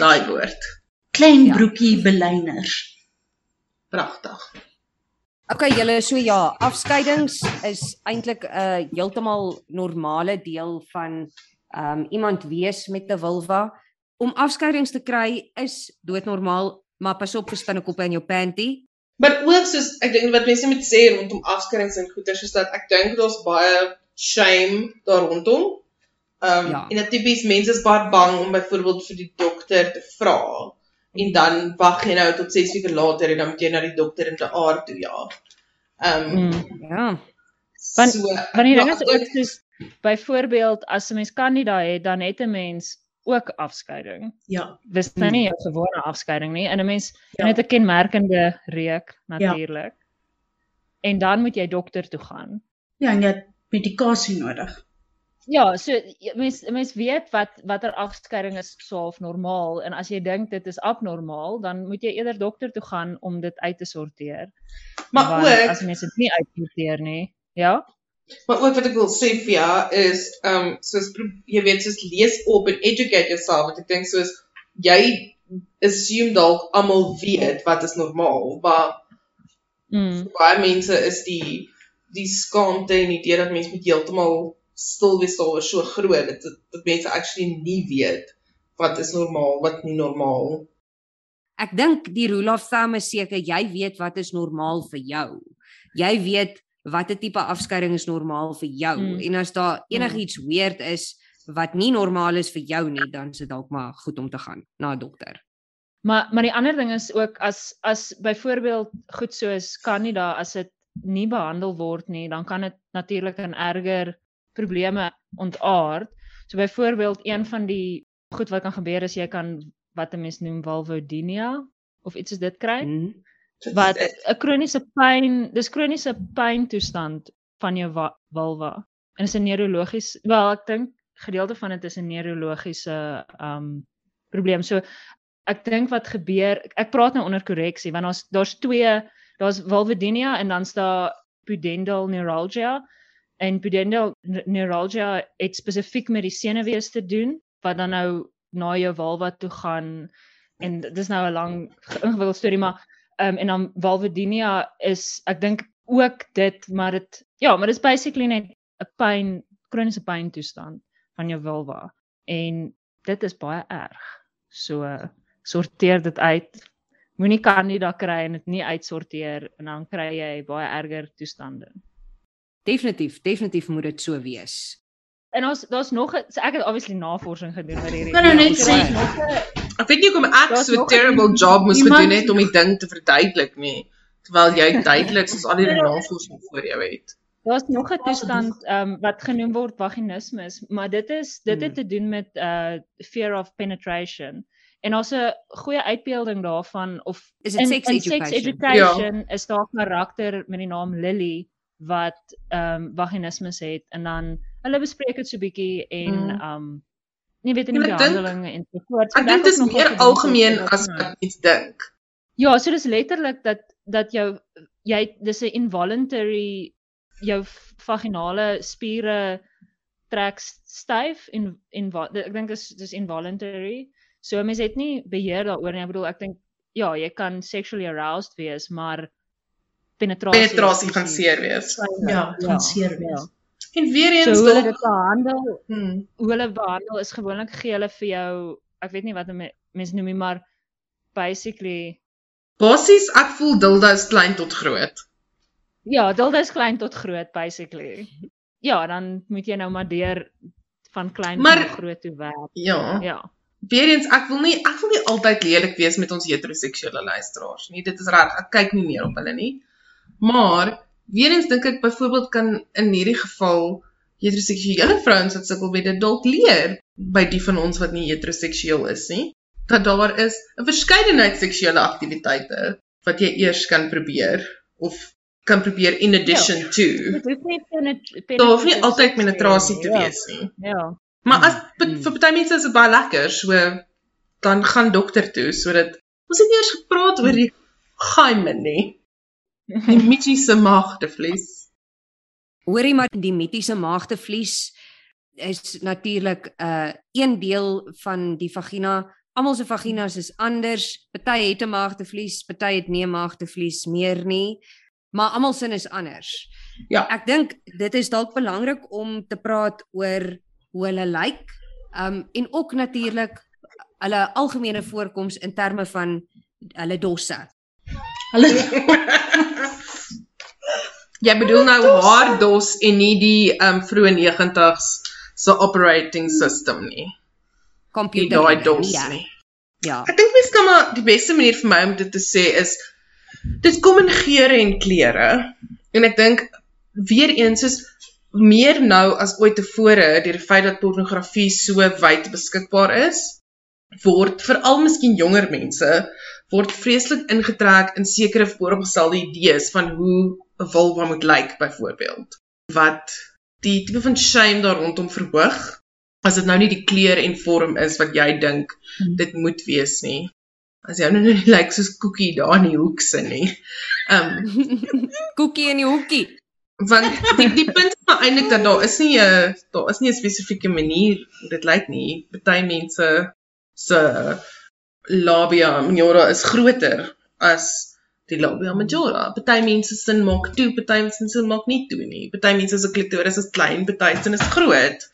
daai woord. klein Ja. broekie belyners. Pragtig. Okay, julle so ja, afskeidings is eintlik 'n uh, heeltemal normale deel van um iemand wees met 'n vulva. Om afskeidings te kry is doodnormaal, maar pas op vir spinnekoppe in jou panty. Maar ook soos ek dink wat mense moet sê rondom afskeidings en goeters is dat ek dink daar's baie shame daar rondom. Ehm um, Ja. en dat tipies mense is baie bang om byvoorbeeld vir die dokter te vra en dan wag jy nou tot 6 weke later en dan moet jy na die dokter in te aard toe ja. Ehm um, Mm. Ja. Want- so Want die ding ja, is ook soos byvoorbeeld as 'n mens kan nie daai het, dan het 'n mens ook afskeiding. Ja. Dis nou nie 'n gewone afskeiding nie. En 'n mens Ja. ja. het 'n kenmerkende reuk natuurlik. En dan moet jy dokter toe gaan. Ja, en jy het medikasie nodig. Ja, so mens mens weet wat watter afskeiding is swaalf normaal en as jy dink dit is abnormaal, dan moet jy eerder dokter toe gaan om dit uit te sorteer. maar Want ook as mense dit nie uitsorteer nie, ja? Maar ook wat ek wil sê vir jou is um, soos jy weet soos lees op en educate yourself want ek dink soos jy assume dalk almal weet wat is normaal maar Mm. baie mense is die die skaamte en die idee dat mense moet heeltemal stil wees daaroor so groot dat, dat mense actually nie weet wat is normaal wat nie normaal Ek dink die rule of thumb is seker jy weet wat is normaal vir jou. jy weet watter tipe afskeiding is normaal vir jou Mm. en as daar enigiets weird is wat nie normaal is vir jou nie, dan is dit dalk maar goed om te gaan na 'n dokter. Maar maar die ander ding is ook as as byvoorbeeld goed soos Candida as dit nie behandel word nie, dan kan dit natuurlik in erger probleme ontaard. So byvoorbeeld een van die goed wat kan gebeur is jy kan wat 'n mens noem vulvodynia of iets soos dit kry Hmm. Wat 'n kroniese pyn, dis kroniese pyntoestand van jou vulva. En is 'n neurologies, wel ek dink gedeelte van dit is 'n neurologiese um probleem. So ek dink wat gebeur, ek praat nou onder korreksie want daar's daar's twee, daar's vulvodynia en dan's daar pudendal neuralgia. En pudendal ne- neuralgia het spesifiek met die senuwees te doen wat dan nou na jou vulva toe gaan en dis nou 'n lang ingewikkelde storie maar um, en dan vulvodynia is ek dink ook dit maar dit ja maar dit is basically net 'n pyn kroniese pyntoestand van jou vulva. En dit is baie erg. So sorteer dit uit. Moenie candida kry en dit nie uitsorteer en dan kry jy baie erger toestande. Definitief, definitief moet dit so wees. En ons daar's nog so ek het obviously navorsing gedoen oor hierdie Kan nou net so sê- Ek weet nie hoekom ek so terrible job moes gedoen het om die ding te verduidelik nie, terwyl jy duidelik soos al hierdie navorsing voor jou het. Daar's nog 'n toestand ehm um, wat genoem word vaginismus, maar dit is dit het Hmm. te doen met uh fear of penetration. En daar's 'n goeie uitbeelding daarvan of Is dit sex in sex education? education is daar 'n karakter met die naam Lily wat ehm um, vaginismus het en dan hulle bespreek dit so bietjie en Mm. ehm um, nie weet in die dink- behandeling en so voort. So Ek dink dit is meer wat algemeen as wat iets dink. Ja, so dis letterlik dat dat jou jy dis 'n involuntary jou vaginale spiere trek styf en en ek dink dis dis involuntary. So mense het nie beheer daaroor nie. Ek bedoel ek dink ja, jy kan sexually aroused wees, maar penetrasie is Penetrasie gaan fisies. seer wees. Ja, dit gaan seer wees. En weer So eens hoe hulle dit behandel, hmm, hoe hulle behandel is gewoonlik gee hulle vir jou, ek weet nie wat me- mense noem nie, maar basically basies ek voel dildo is klein tot groot. Ja, dildo is klein tot groot basically. Ja, dan moet jy nou maar deur van klein Maar- na groot toe werk. Ja. Ja. Weer eens ek wil nie ek wil nie altyd lelik wees met ons heteroseksuele luisteraars nie. Dit is reg. Ek kyk nie meer op hulle nie. Maar weer eens dink ek byvoorbeeld kan in hierdie geval heteroseksuele vrouens wat sukkel met dit dalk leer by die van ons wat nie heteroseksueel is nie dat daar is 'n verskeidenheid seksuele aktiwiteite wat jy eers kan probeer of kan probeer in addition ja. to. Dit hoef nie penet- Daar hoef nie altyd penetrasie te nie. wees nie. Ja. Ja. Maar as Mm. vir party mense is dit baie lekker, so dan gaan dokter toe sodat ons het nie eers gepraat oor die gaimen nie. Die mitjiese magtevlies. Hoorie maar die mitiese maagdevlies is natuurlik 'n uh, een deel van die vagina. Almal se vaginas is anders. Party het 'n maagdevlies, party het nie 'n maagdevlies meer nie. Maar almal sin is anders. Ja. Ek dink dit is dalk belangrik om te praat oor hoe hulle lyk. Um en ook natuurlik hulle algemene voorkoms in terme van hulle dosse. Hulle [laughs] [laughs] Jy bedoel nou haar dos en nie die um vroeë 90s se operating system nie. Computer. daai dos ja. nie. Ja. Ek dink mens kan maar die beste manier vir my om dit te sê is dit kom in geure en kleure. En ek dink weer eens is meer nou as ooit tevore deur die feit dat pornografie so wyd beskikbaar is, word veral miskien jonger mense word vreeslik ingetrek in sekere vooropgestelde idees van hoe 'n vulva moet lyk byvoorbeeld. Wat die tipe van shame daar rondom verhoog as dit nou nie die kleur en vorm is wat jy dink dit moet wees nie. As jy nou [laughs] nie lyk like, soos koekie daar in die hoek sin nie. Ehm um, [laughs] Koekie in die hoekie. want die die punt is eintlik dat daar is nie 'n daar is nie 'n spesifieke manier hoe dit lyk nie. Party mense se labia minora is groter as die labia majora. Party mense sin maak toe, party mense sin maak nie toe nie. Party mense se klitoris is klein, party sin is groot.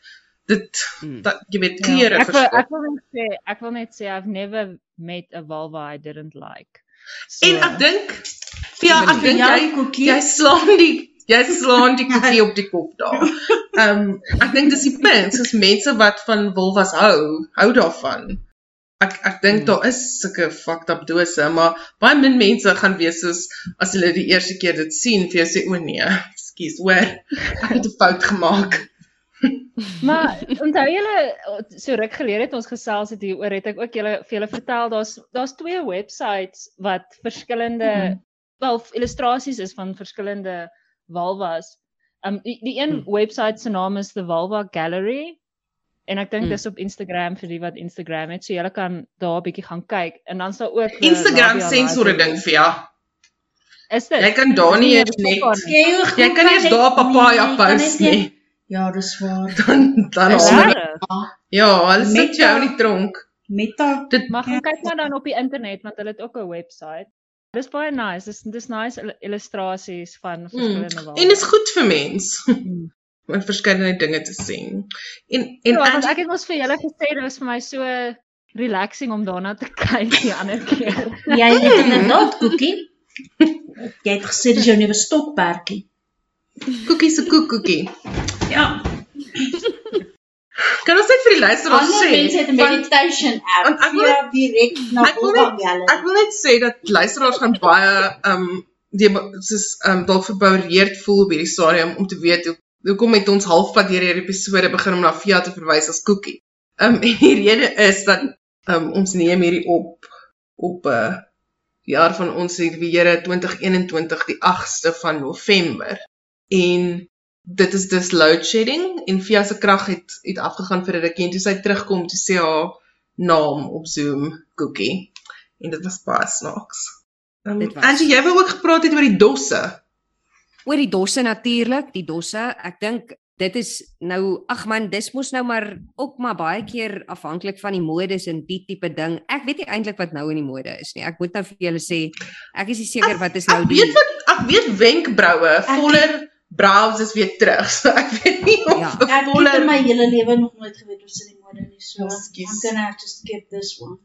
Dit Mm. dat jy weet kleure Ja, ek wil verskil. ek wil net sê ek wil net sê I've never met 'n vulva I didn't like. En ek dink ja, ek dink jy koekie. jy slaan die jy slaan die koekie op die kop daar. [laughs] Ehm um, ek dink dis die punt, soos mense wat van vulvas hou, hou daarvan. Ek ek dink daar is sulke fucked up dose, maar baie min mense gaan wees soos as hulle die eerste keer dit sien vir jou sê o nee, [laughs] ekskuus, hoor, ek het 'n fout gemaak. [laughs] Maar onthou julle so ruk gelede het ons gesels het hieroor het ek ook julle vir julle vertel daar's daar's twee websites wat verskillende mm -hmm. wel illustrasies is van verskillende vulvas. Um die, die een mm. website se naam is the Vulva Gallery en ek dink Mm. dis op Instagram vir die wat Instagram het. So julle kan daar 'n bietjie gaan kyk en dan sal ook 'n Instagram sensor 'n ding vir jou. Is dit? Jy kan daar nie eens dis net. Jy jy kan eers daar papaya post nie. Ja, dis waar. [laughs] Dan dan? Ja, hulle sit jou in die tronk. Meta. Dit Maar gaan kyk maar dan op die internet want hulle het ook 'n website. Dis baie nice. Dis dis nice il- illustrasies van mm, verskillende vulvas. en is goed vir mens Mm. Om verskillende dinge te sien. En en Ja, want Angie- ek het mos vir julle gesê dit was vir my so relaxing om daarna te [laughs] kyk die ander keer. Jy het inderdaad koekie. Jy het gesê dis jou nuwe stokperdjie. koekie se koekoekie. Ja. Kan ons net vir die luisteraars sê mense het 'n meditation app. want ek wil Ja, direk na Gallery. ek wil net sê dat luisteraars gaan baie um die soos um dalk verboureerd voel op hierdie stadium om te weet hoe hoekom het ons halfpad deur hierdie episode begin om na Via te verwys as koekie. Um [laughs] en die rede is dat um ons neem hierdie op op 'n uh, jaar van ons Here 2021 die 8ste van November. En dit is dus load shedding en Via se krag het het afgegaan vir 'n rukkie en toe sy terugkom toe sê haar naam op Zoom Cookie. En dit was baie snaaks. Um, was. Angie, jy wou ook gepraat het oor die dosse. Oor die dosse natuurlik, die dosse. Ek dink dit is nou ag man, dis mos nou maar ook maar baie keer afhanklik van die modes en die tipe ding. Ek weet nie eintlik wat nou in die mode is nie. Ek moet nou vir julle sê, ek is nie seker wat is nou Ek die weet wat ek weet wenkbroue, voller brows is weer terug. [laughs] So ek weet nie of Ja. Ek het in voller my hele lewe nog nooit geweet hoe se die mode nie. So Ekskuus. I'm gonna have to skip this one.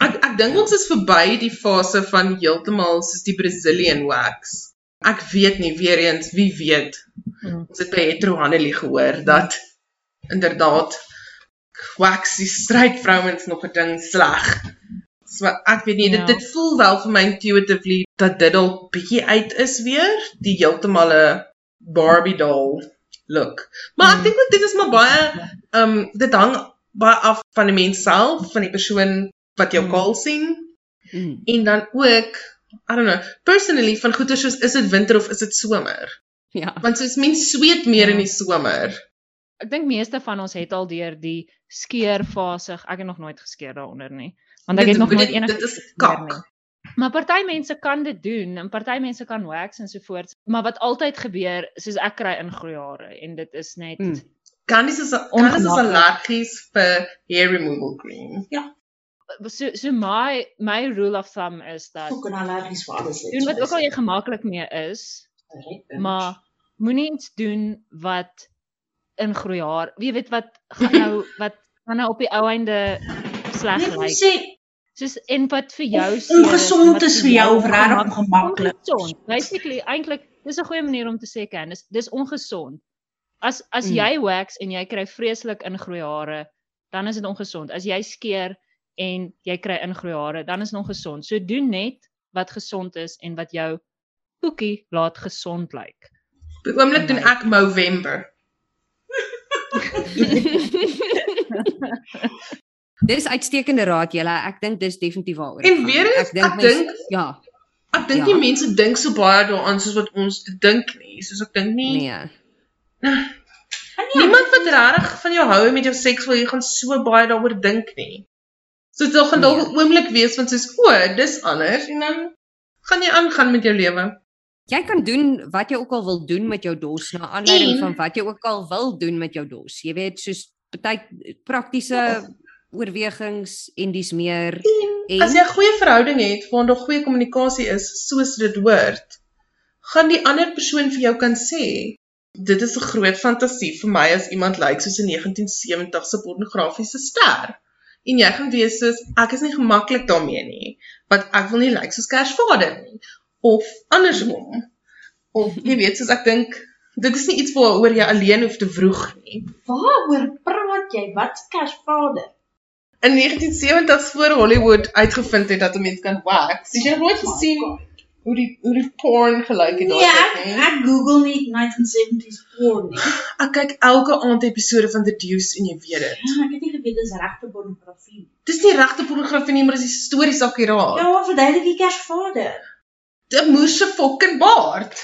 Ek ek dink ons is verby die fase van heeltemal soos die Brazilian wax. Ek weet nie weer eens wie weet. Hmm. Ons het by Hetero Hanelie gehoor dat inderdaad wax die stryk-vrouens nog 'n ding sleg. So ek weet nie Ja. dit dit voel wel vir my intuitively dat dit dalk bietjie uit is weer, die heeltemal 'n Barbie doll look. Maar ek Hmm. dink ook dit is maar baie ehm um, dit hang baie af van die mens self, van die persoon wat jou Hmm. kaal sien mm, en dan ook I don't know, personally van goeie soos is dit winter of is dit somer? ja. Want soos mens sweet meer Ja. in die somer. Ek dink meeste van ons het al deur die skeerfase. Ek het nog nooit geskeer daaronder nie. Want ek Dit- het nog nooit enige Dit is kak. nie. Maar party mense kan dit doen en party mense kan wax en so voort. Maar wat altyd gebeur, soos ek kry ingroeihare en dit is net Mm. Candice is Candice is Ongemaklik. allergies vir hair removal cream. So so my my rule of thumb is dat Ek kan allergies vir alles doen wat ook al jy gemaklik mee is, maar moenie iets doen wat ingroeihaar. Wie weet wat gaan nou [laughs] wat gaan nou op die ou einde sleg lyk. sê Soos en wat vir jou is en ongesond is vir jou of regtig ongemaklik. Ongesond. Basically eintlik dis 'n goeie manier om te sê kan. Dis dis ongesond. As as Mm. jy wax en jy kry vreeslik ingroeihare, dan is dit ongesond. As jy skeer en jy kry ingroeihare, dan is dit ongesond. So doen net wat gesond is en wat jou koekie laat gesond lyk. Op die oomblik doen ek Movember. [laughs] Dis uitstekende raad julle. Ek dink dis definitief waaroor. En dit weer eens, ek mens- dink- ja, Ek dink Ja. nie mense dink so baie daaraan soos wat ons dink nie. Soos ek dink nie. nee. Niemand wat regtig van jou hou en met jou seks wil jy gaan so baie daaroor dink nie. So dit sal gaan dalk 'n Nee. oomblik wees van soos o, dis anders en dan gaan jy aangaan met jou lewe. Jy kan doen wat jy ook al wil doen met jou dos na aanleiding En- van wat jy ook al wil doen met jou dos. Jy weet soos baie praktiese oorwegings en dis meer. En As jy 'n goeie verhouding het waar daar goeie kommunikasie is, soos dit hoort, gaan die ander persoon vir jou kan sê, dit is 'n groot fantasie vir my as iemand lyk soos 'n 1970 se pornografiese ster. En jy gaan wees soos ek is nie gemaklik daarmee nie, want ek wil nie lyk soos Kersvader nie of andersom. Of jy weet soos ek dink dit is nie iets waaroor jy alleen hoef te vroeg nie. Waaroor praat jy? Wat Kersvader? In 1970s voor Hollywood uitgevind het dat 'n mens kan wax. Het jy nog nooit gesien hoe die hoe die porn gelyk het daai ek tyd nie? ek Google nie 1970s porn nie. Ek kyk elke aand episode van The Deuce en jy weet dit. Ja, ek het nie geweet dit is regte pornografie. Dis nie regte pornografie nie, maar dis histories akkuraat. Ja, verduidelik die Kersvader. 'n Moes se fucking baard.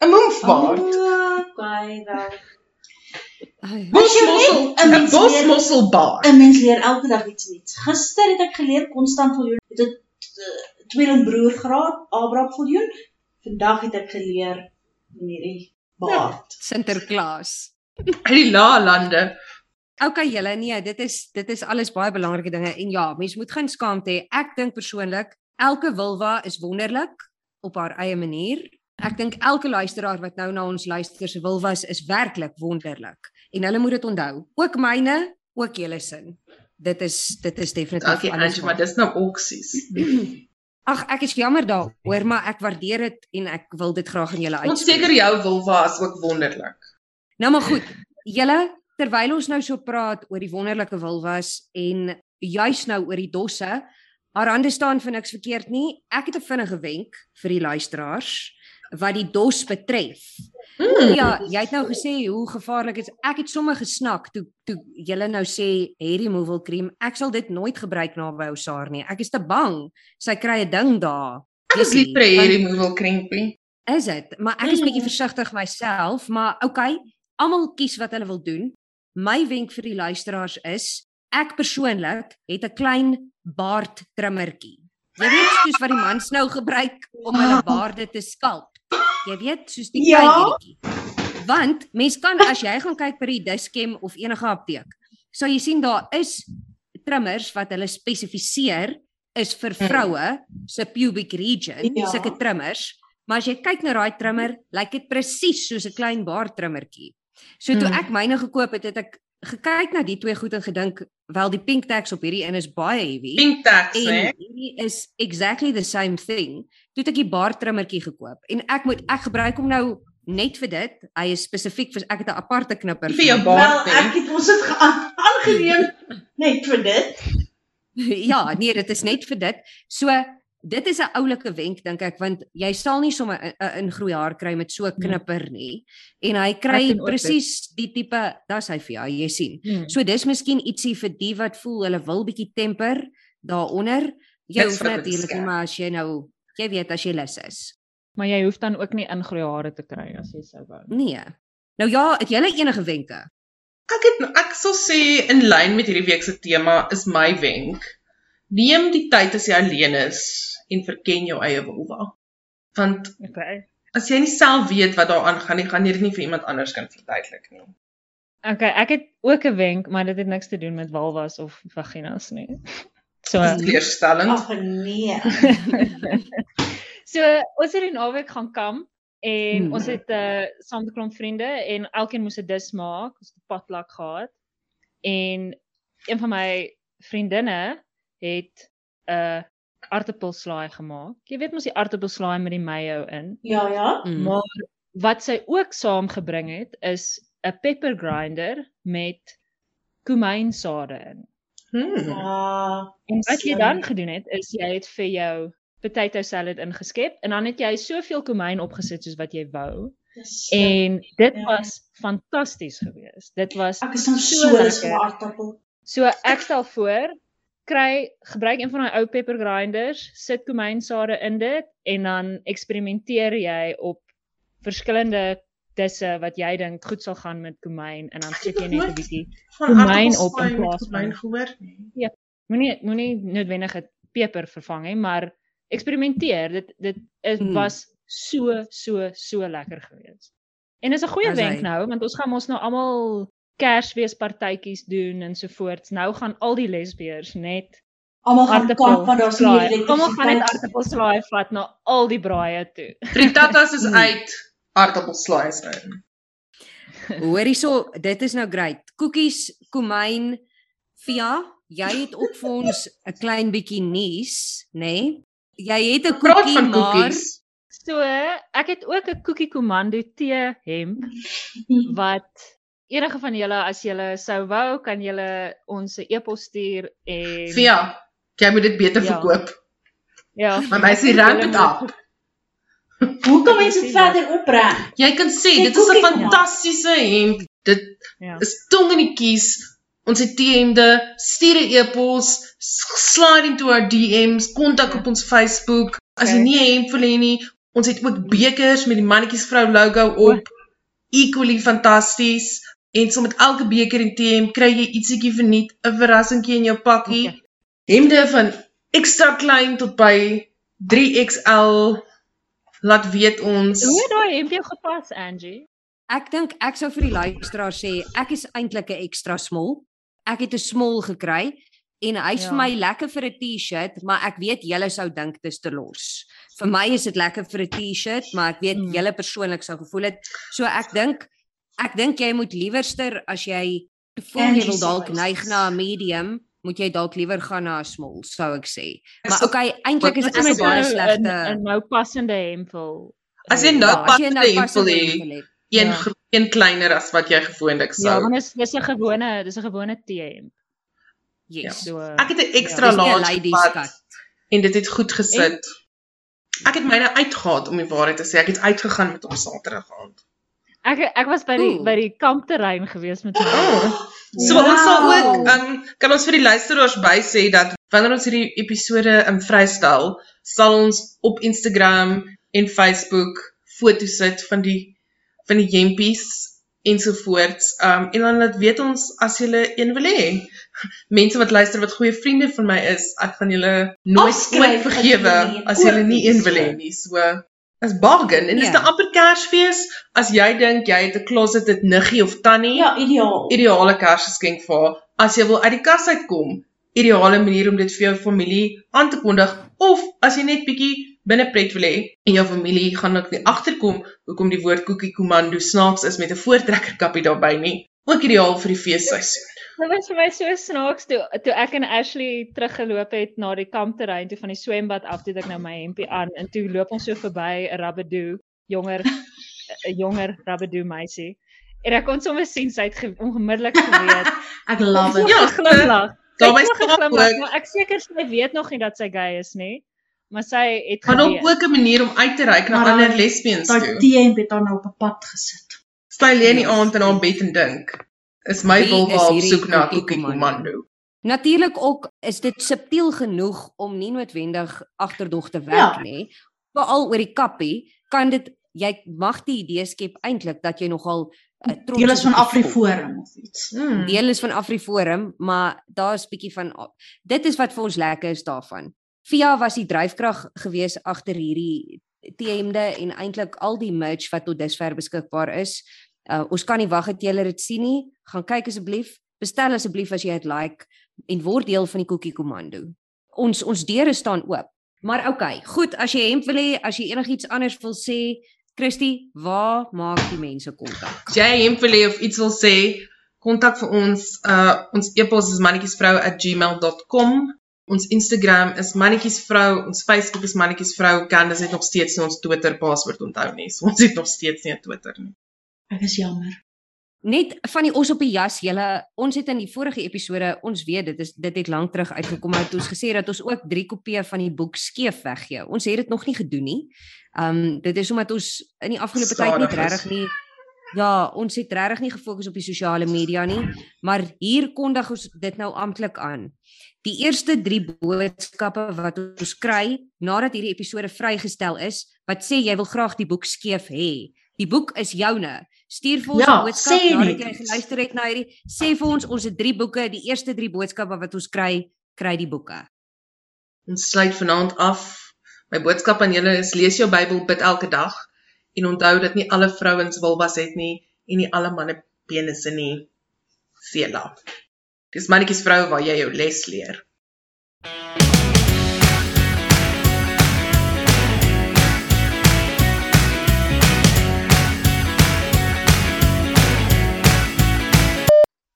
'n Moefbaard. Oh, okay, wel. Ai, As jy Bosmossel, net 'n mens leer- bosmosselbaard. 'n Mens leer elke dag iets nuuts. Gister het ek geleer Konstant Viljoen het eh, tweelingbroer gehad, Abraham Viljoen. Vandag het ek geleer van hierdie baard. [laughs] Sinterklaas. Uit die lae lande. Okay julle, nee, dit is dit is alles baie belangrike dinge en ja, mens moet geen skaamte hê. Ek dink persoonlik elke wilwa is wonderlik op haar eie manier. Ek dink elke luisteraar wat nou na ons luister se wilwas is werklik wonderlik en hulle moet dit onthou. Ook myne, ook julle sin. Dit is dit is definitief Angie, maar dis nou oksies. [clears throat] Ag, ek is jammer daaroor, maar ek waardeer dit en ek wil dit graag aan julle Ons uitspreek. seker jou wil was ook wonderlik. Nou maar goed. Julle terwyl ons nou so praat oor die wonderlike wilwas en juis nou oor die dosse, haar hande staan vir niks verkeerd nie. Ek het 'n vinnige wenk vir die luisteraars wat die dos betref. Mm. Ja, jy het nou gesê hoe gevaarlik dit is. Ek het sommer gesnak toe toe julle nou sê hair removal cream. Ek sal dit nooit gebruik naby ou Saar nie. Ek is te bang sy kry 'n ding daar. Ek is lief vir hierdie removal krimpie. Is dit? Maar ek is Mm. bietjie versigtig myself, maar okay, almal kies wat hulle wil doen. My wenk vir die luisteraars is, ek persoonlik het 'n klein baard trimmertjie. Jy weet soos wat die mans nou gebruik om hulle baarde te skalp. Jy weet, soos die Ja. klein enetjie. Want mens kan as jy gaan kyk by die Dischem of enige apteek, sal jy sien daar is trimmers wat hulle spesifiseer is vir Mm. vroue se pubic region, Ja. sulke trimmers. Maar as jy kyk na daai trimmer, lyk dit presies soos 'n klein baardtrimmertjie. So toe Mm. ek myne gekoop het, het ek gekyk na die twee goed en gedink, wel die pink tags op hierdie een is baie heavy. Pink tax, né? hierdie is exactly the same thing. Toe het ek die baardtrimmertjie gekoop en ek moet ek gebruik hom nou net vir dit. Hy is spesifiek vir ek het 'n aparte knipper Vir jou hom. Wel, baard, ek het ons het geaan- aangeneem net vir dit. [laughs] ja, nee, dit is net vir dit. So dit is 'n oulike wenk dink ek want jy sal nie sommer 'n- ingroei haar kry met so 'n knipper nie. En hy kry presies die tipe, dis hy vir jou, jy sien. Hmm. So dis miskien ietsie vir die wat voel hulle wil bietjie temper daaronder. Jy hoef natuurlik nie skerp. maar as jy nou jy weet as jy lus is. Maar jy hoef dan ook nie ingroei hare te kry as jy sou wou. Nee. Nou ja, het julle enige wenke? Ek het ek sal sê in lyn met hierdie week se tema is my wenk. Neem die tyd as jy alleen is en verken jou eie vulva. Want Okay. as jy nie self weet wat daaraan gaan nie, gaan jy dit nie vir iemand anders kan verduidelik nie. Okay, ek het ook 'n wenk, maar dit het niks te doen met walwas of vaginas nie. [laughs] So Leerstellend. Ag nee. [laughs] so ons het die naweek gaan kamp en Hmm. ons het 'n uh, saam met 'n klomp vriende en elkeen moes 'n dis maak, ons het 'n potluck gehad. En een van my vriendinne het 'n aartappelslaai gemaak. Jy weet mos die aartappelslaai met die mayo in. Ja, ja. Mm. Maar wat sy ook saamgebring het is 'n pepper grinder met kumynsade in. Hmm. Ja. En wat jy dan gedoen het is jy het vir jou potato salad ingeskep en dan het jy soveel kumyn opgesit soos wat jy wou dis- en dit Ja. was fantasties geweest. Dit was Ek is dan so so lus lekker. vir aardappel. So ek stel voor kry gebruik een van daai ou pepper grinders, sit kumynsade in dit en dan eksperimenteer jy op verskillende disse wat jy dink goed sal gaan met kumyn en dan sit jy net 'n bietjie aardappelslaai op in plaas van- gehoor nie. moenie moenie noodwendig 'n peper vervang hè, maar eksperimenteer. Dit dit is Mm. was so so so lekker geweest. En is 'n goeie wenk nou want ons gaan mos nou almal Kersfeespartytjies doen en so voort. Nou gaan al die lesbiërs net Almal gaan kamp want daar's nie aardappelslaai. Almal gaan net aardappelslaai vat na al die braaie toe. Frittatas is Hmm. uit, aardappelslaai is in. Hoor hierso, dit is nou great. Koekies, kumyn, via, jy het ook vir ons 'n klein bietjie nuus, nê? Nee? Jy het 'n koekie van maar koekies. So, ek het ook 'n koekie komando tee hemp [laughs] wat enige van julle as julle sou wou, kan julle ons 'n e-pos stuur en Via, jy moet dit beter Ja. verkoop. ja. Maar my sê ramp Julle it moet- up. Hoe kan mense dit verder opbring? Jy kan sê dit is 'n ja. fantastiese hemp. Dit Ja. is tong in die kies. Ons het T-hemde, stuur 'n e-pos, slide into our DMs, kontak op ons Facebook. As jy Okay. nie 'n hemp wil hê nie, ons het ook bekers met die mannetjies vrou logo op. Equally fantasties. En so met elke beker en T-hemp kry jy ietsiekie verniet, 'n verrassingkie in jou pakkie. Okay. Hemde van extra klein tot by 3XL. Laat weet ons. Hoe het daai hemp jou gepas, Angie? Ek dink ek sou vir die luisteraar sê ek is eintlik 'n ekstra small. Ek het 'n small gekry en hy's Ja. vir my lekker vir 'n T-shirt, maar ek weet julle sou dink dis te los. Vir my is dit lekker vir 'n T-shirt, maar ek weet Mm. julle persoonlik sou gevoel het. So ek dink ek dink jy moet liewerster as jy voel jy wil dalk neig na 'n medium, moet jy dalk liewer gaan na 'n small, sou ek sê. Maar ook- okay, eintlik is is 'n baie nou slegte. 'n nou passende hemp wil. As jy nou Ja, passende nou hemp wil passende hê, hemp wil hê. een Ja. een kleiner as wat jy gewoonlik Ja, sou. want dis dis 'n gewone, dis 'n gewone T-hemp. Yes. So Ek het 'n nie 'n large cut. en dit het goed gesit. Ek het myne uitgehaat om die waarheid te sê. Ek het uitgegaan met hom Saterdag aand. Ek ek was by die Oeh. by die kampterrein gewees met my. Oh. So ons sal Wow. ook um kan ons vir die luisteraars by sê dat wanneer ons hierdie episode um vrystel, sal ons op Instagram en Facebook foto's sit van die van die hempies ensovoorts. Um en dan laat weet ons as jy een wil hê. Mense wat luister wat goeie vriende van my is, ek gaan julle nooit ooit as vergewe julle nie as jy nie een wil hê nie. So is bargain en dis Ja. nou amper Kersfees. As jy dink jy het 'n closet dit niggie of tannie, Ja, ideaal. ideale Kersgeskenk vir haar. As jy wil uit die kas uitkom, ideale manier om dit vir jou familie aan te kondig of as jy net bietjie binne pret wil hê en jou familie gaan ook nie agterkom hoekom die woord koekie komando snaaks is met 'n voortrekkerkappie daarbey nie. Ook ideaal vir die feesseisoen. Dit was vir my so snaaks toe toe ek en Ashley teruggeloop het na die kampterrein toe van die swembad af toe ek nou my hempie aan en toe loop ons so verby 'n rabbadoo, jonger 'n jonger rabbadoo meisie. En ek kon sommer sien sy het ge, onmiddellik geweet. [laughs] Ek love it. Ja, glimlag. Daarby staan geglimlag, ook- maar ek seker sy weet nog nie dat sy gay is nie. Maar sy het Maar dalk geweet. ook 'n manier om uit te reik na ander daai- lesbians Daai toe. T-hemp het dan nou op 'n pad gesit. Sy lê in die aand in haar bed en dink, is my is op soek na 'n Cookie koekie Commando? Natuurlik ook is dit subtiel genoeg om nie noodwendig agterdog te werk Ja. nie. Veral oor die kappie kan dit jy mag die idee skep eintlik dat jy nogal uh, trots Deel is van. Afriforum of iets. Hmm. Deel is van Afriforum, maar daar's bietjie van dit is wat vir ons lekker is daarvan. Via was die dryfkrag gewees agter hierdie T-hemde en eintlik al die merch wat tot dusver beskikbaar is. Uh, ons kan nie wag dat julle dit sien nie. Gaan kyk asseblief. Bestel asseblief as jy dit like en word deel van die Cookie Komando. Ons ons deure staan oop. Maar okay, goed, as jy hemp wil hê, as jy enigiets anders wil sê, Christy, waar maak die mense kontak? As jy hemp wil hê of iets wil sê, kontak vir ons. Uh ons e-pos is mannetjiesvrou@gmail.com. Ons Instagram is mannetjiesvrou, ons Facebook is mannetjiesvrou. Candice het nog steeds nie ons Twitter paswoord onthou nie. So ons het nog steeds nie 'n Twitter nie. Ek is jammer. Net van die os op die jas, julle ons het in die vorige episode, ons weet dit is dit het lank terug uitgekom het ons gesê dat ons ook 3 kopieë van die boek skeef weggee. Ons het dit nog nie gedoen nie. Um dit is omdat ons in die afgelope tyd is. regtig nie ja, ons het regtig nie gefokus op die sosiale media nie, maar hier kondig ons dit nou amptelik aan. Die eerste 3 boodskappe wat ons kry nadat hierdie episode vrygestel is, wat sê jy wil graag die boek skeef hê. Die boek is joune. Stuur vir ons 'n Ja, boodskap nadat jy geluister het na hierdie. Sê vir ons ons het 3 boeke, die eerste 3 boodskappe wat ons kry, kry die boeke. Ons sluit vanaand af. My boodskap aan julle is lees jou Bybel, bid elke dag en onthou dat nie alle vrouens wilwas het nie en nie alle manne penisse nie. Sela. Dis mannetjies vrou waar jy jou les leer.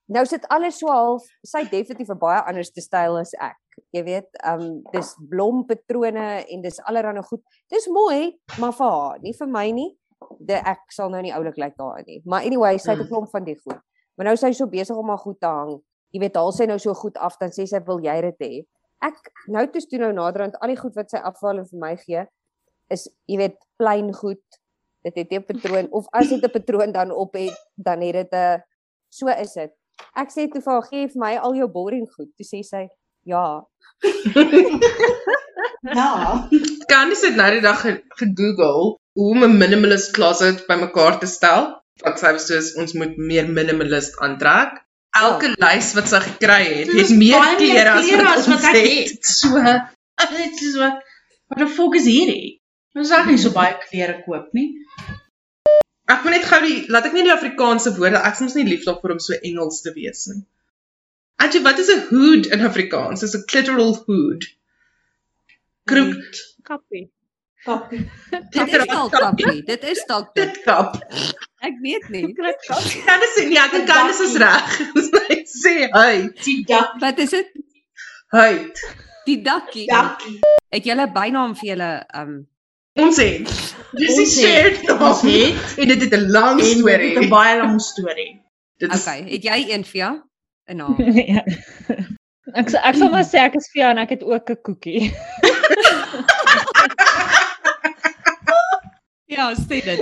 Nou sit alles so half sy het definitief 'n baie ander styl as ek. Jy weet, ehm um, dis blompatrone en dis allerlei goed. Dis mooi, maar vir haar, nie vir my nie. De ek sal nou nie oulik lyk daarin nie. Maar anyway, sy het 'n Mm. klomp van die goed. Maar nou sy is so besig om haar goed te hang. Jy weet, haal sy nou so goed af dan sê sy wil jy dit hê. Ek nou toe toe nou naderhand al die goed wat sy afval en vir my gee is jy weet plain goed. Dit het 'n patroon of as dit 'n patroon dan op het, dan het dit 'n so is dit. Ek sê toe vir haar, gee vir my al jou boring goed. Toe sê sy, ja. [laughs] Ja. Candice het nou die dag ge- gegoogel hoe om 'n minimalist closet bymekaar te stel. Wat sy was soos ons moet meer minimalist aantrek. Elke lys wat sy gekry het, het meer klere as wat as ons wat ek het. het. So, dit is wat wat 'n fok is hierdie? Ons sag nie so baie klere koop nie. Ek moet net gou die laat ek nie die Afrikaanse woorde, ek is mos nie lief daarvoor om so Engels te wees nie. Angie, wat is 'n hood in Afrikaans? Dis 'n clitoral hood. Kroek, Kappie. Kappie. [laughs] Dit is dalk kappie. Dit is dalk dit. dit kap. Ek weet nie. Candice, nee, ek dink Candice is reg. Sy sê hy, Die dak, Wat is dit? hy. Die dakkie. dakkie. Het julle bynaam vir julle um Ons het. Dis die shared naam. het En dit het 'n lang en dit het 'n storie. baie lang storie. Dit is Okay, het jy een vir jou? 'n naam? [laughs] Ja. Ek ek sal maar sê ek is vir jou en ek het ook 'n koekie. [laughs] Ja, sê dit.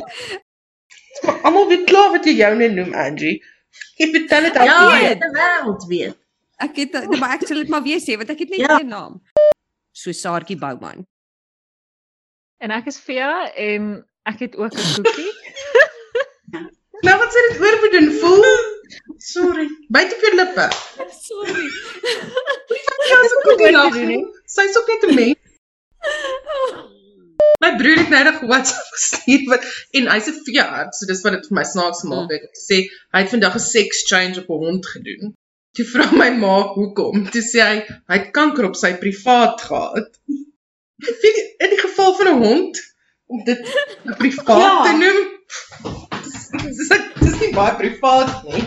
almal weet klaar wat jy joune noem, Angie. Jy vertel dit Ja, altyd. weet. die wêreld weet. Ek het nee, maar ek sal dit maar weer sê want ek het net Ja. een naam. So Saartjie Bouman. En ek is jou en ek het ook 'n koekie. [laughs] Nou wat sê dit oorbedoen voel? Sorry. Byt op jou lippe. Sorry. Ja, so goed Wat lag. doen nie? Sy's ook net 'n mens. My broer het nou nog WhatsApp gestuur wat en hy's 'n veearts, so dis wat dit vir my snaaks gemaak het. Hy sê hy het vandag 'n sex change op 'n hond gedoen. Toe vra my ma hoekom. Toe sê hy hy het kanker op sy privaat gehad. Nie, in die geval van 'n hond om dit [laughs] privaat Ja. te noem. Dis dis dis nie baie privaat nie.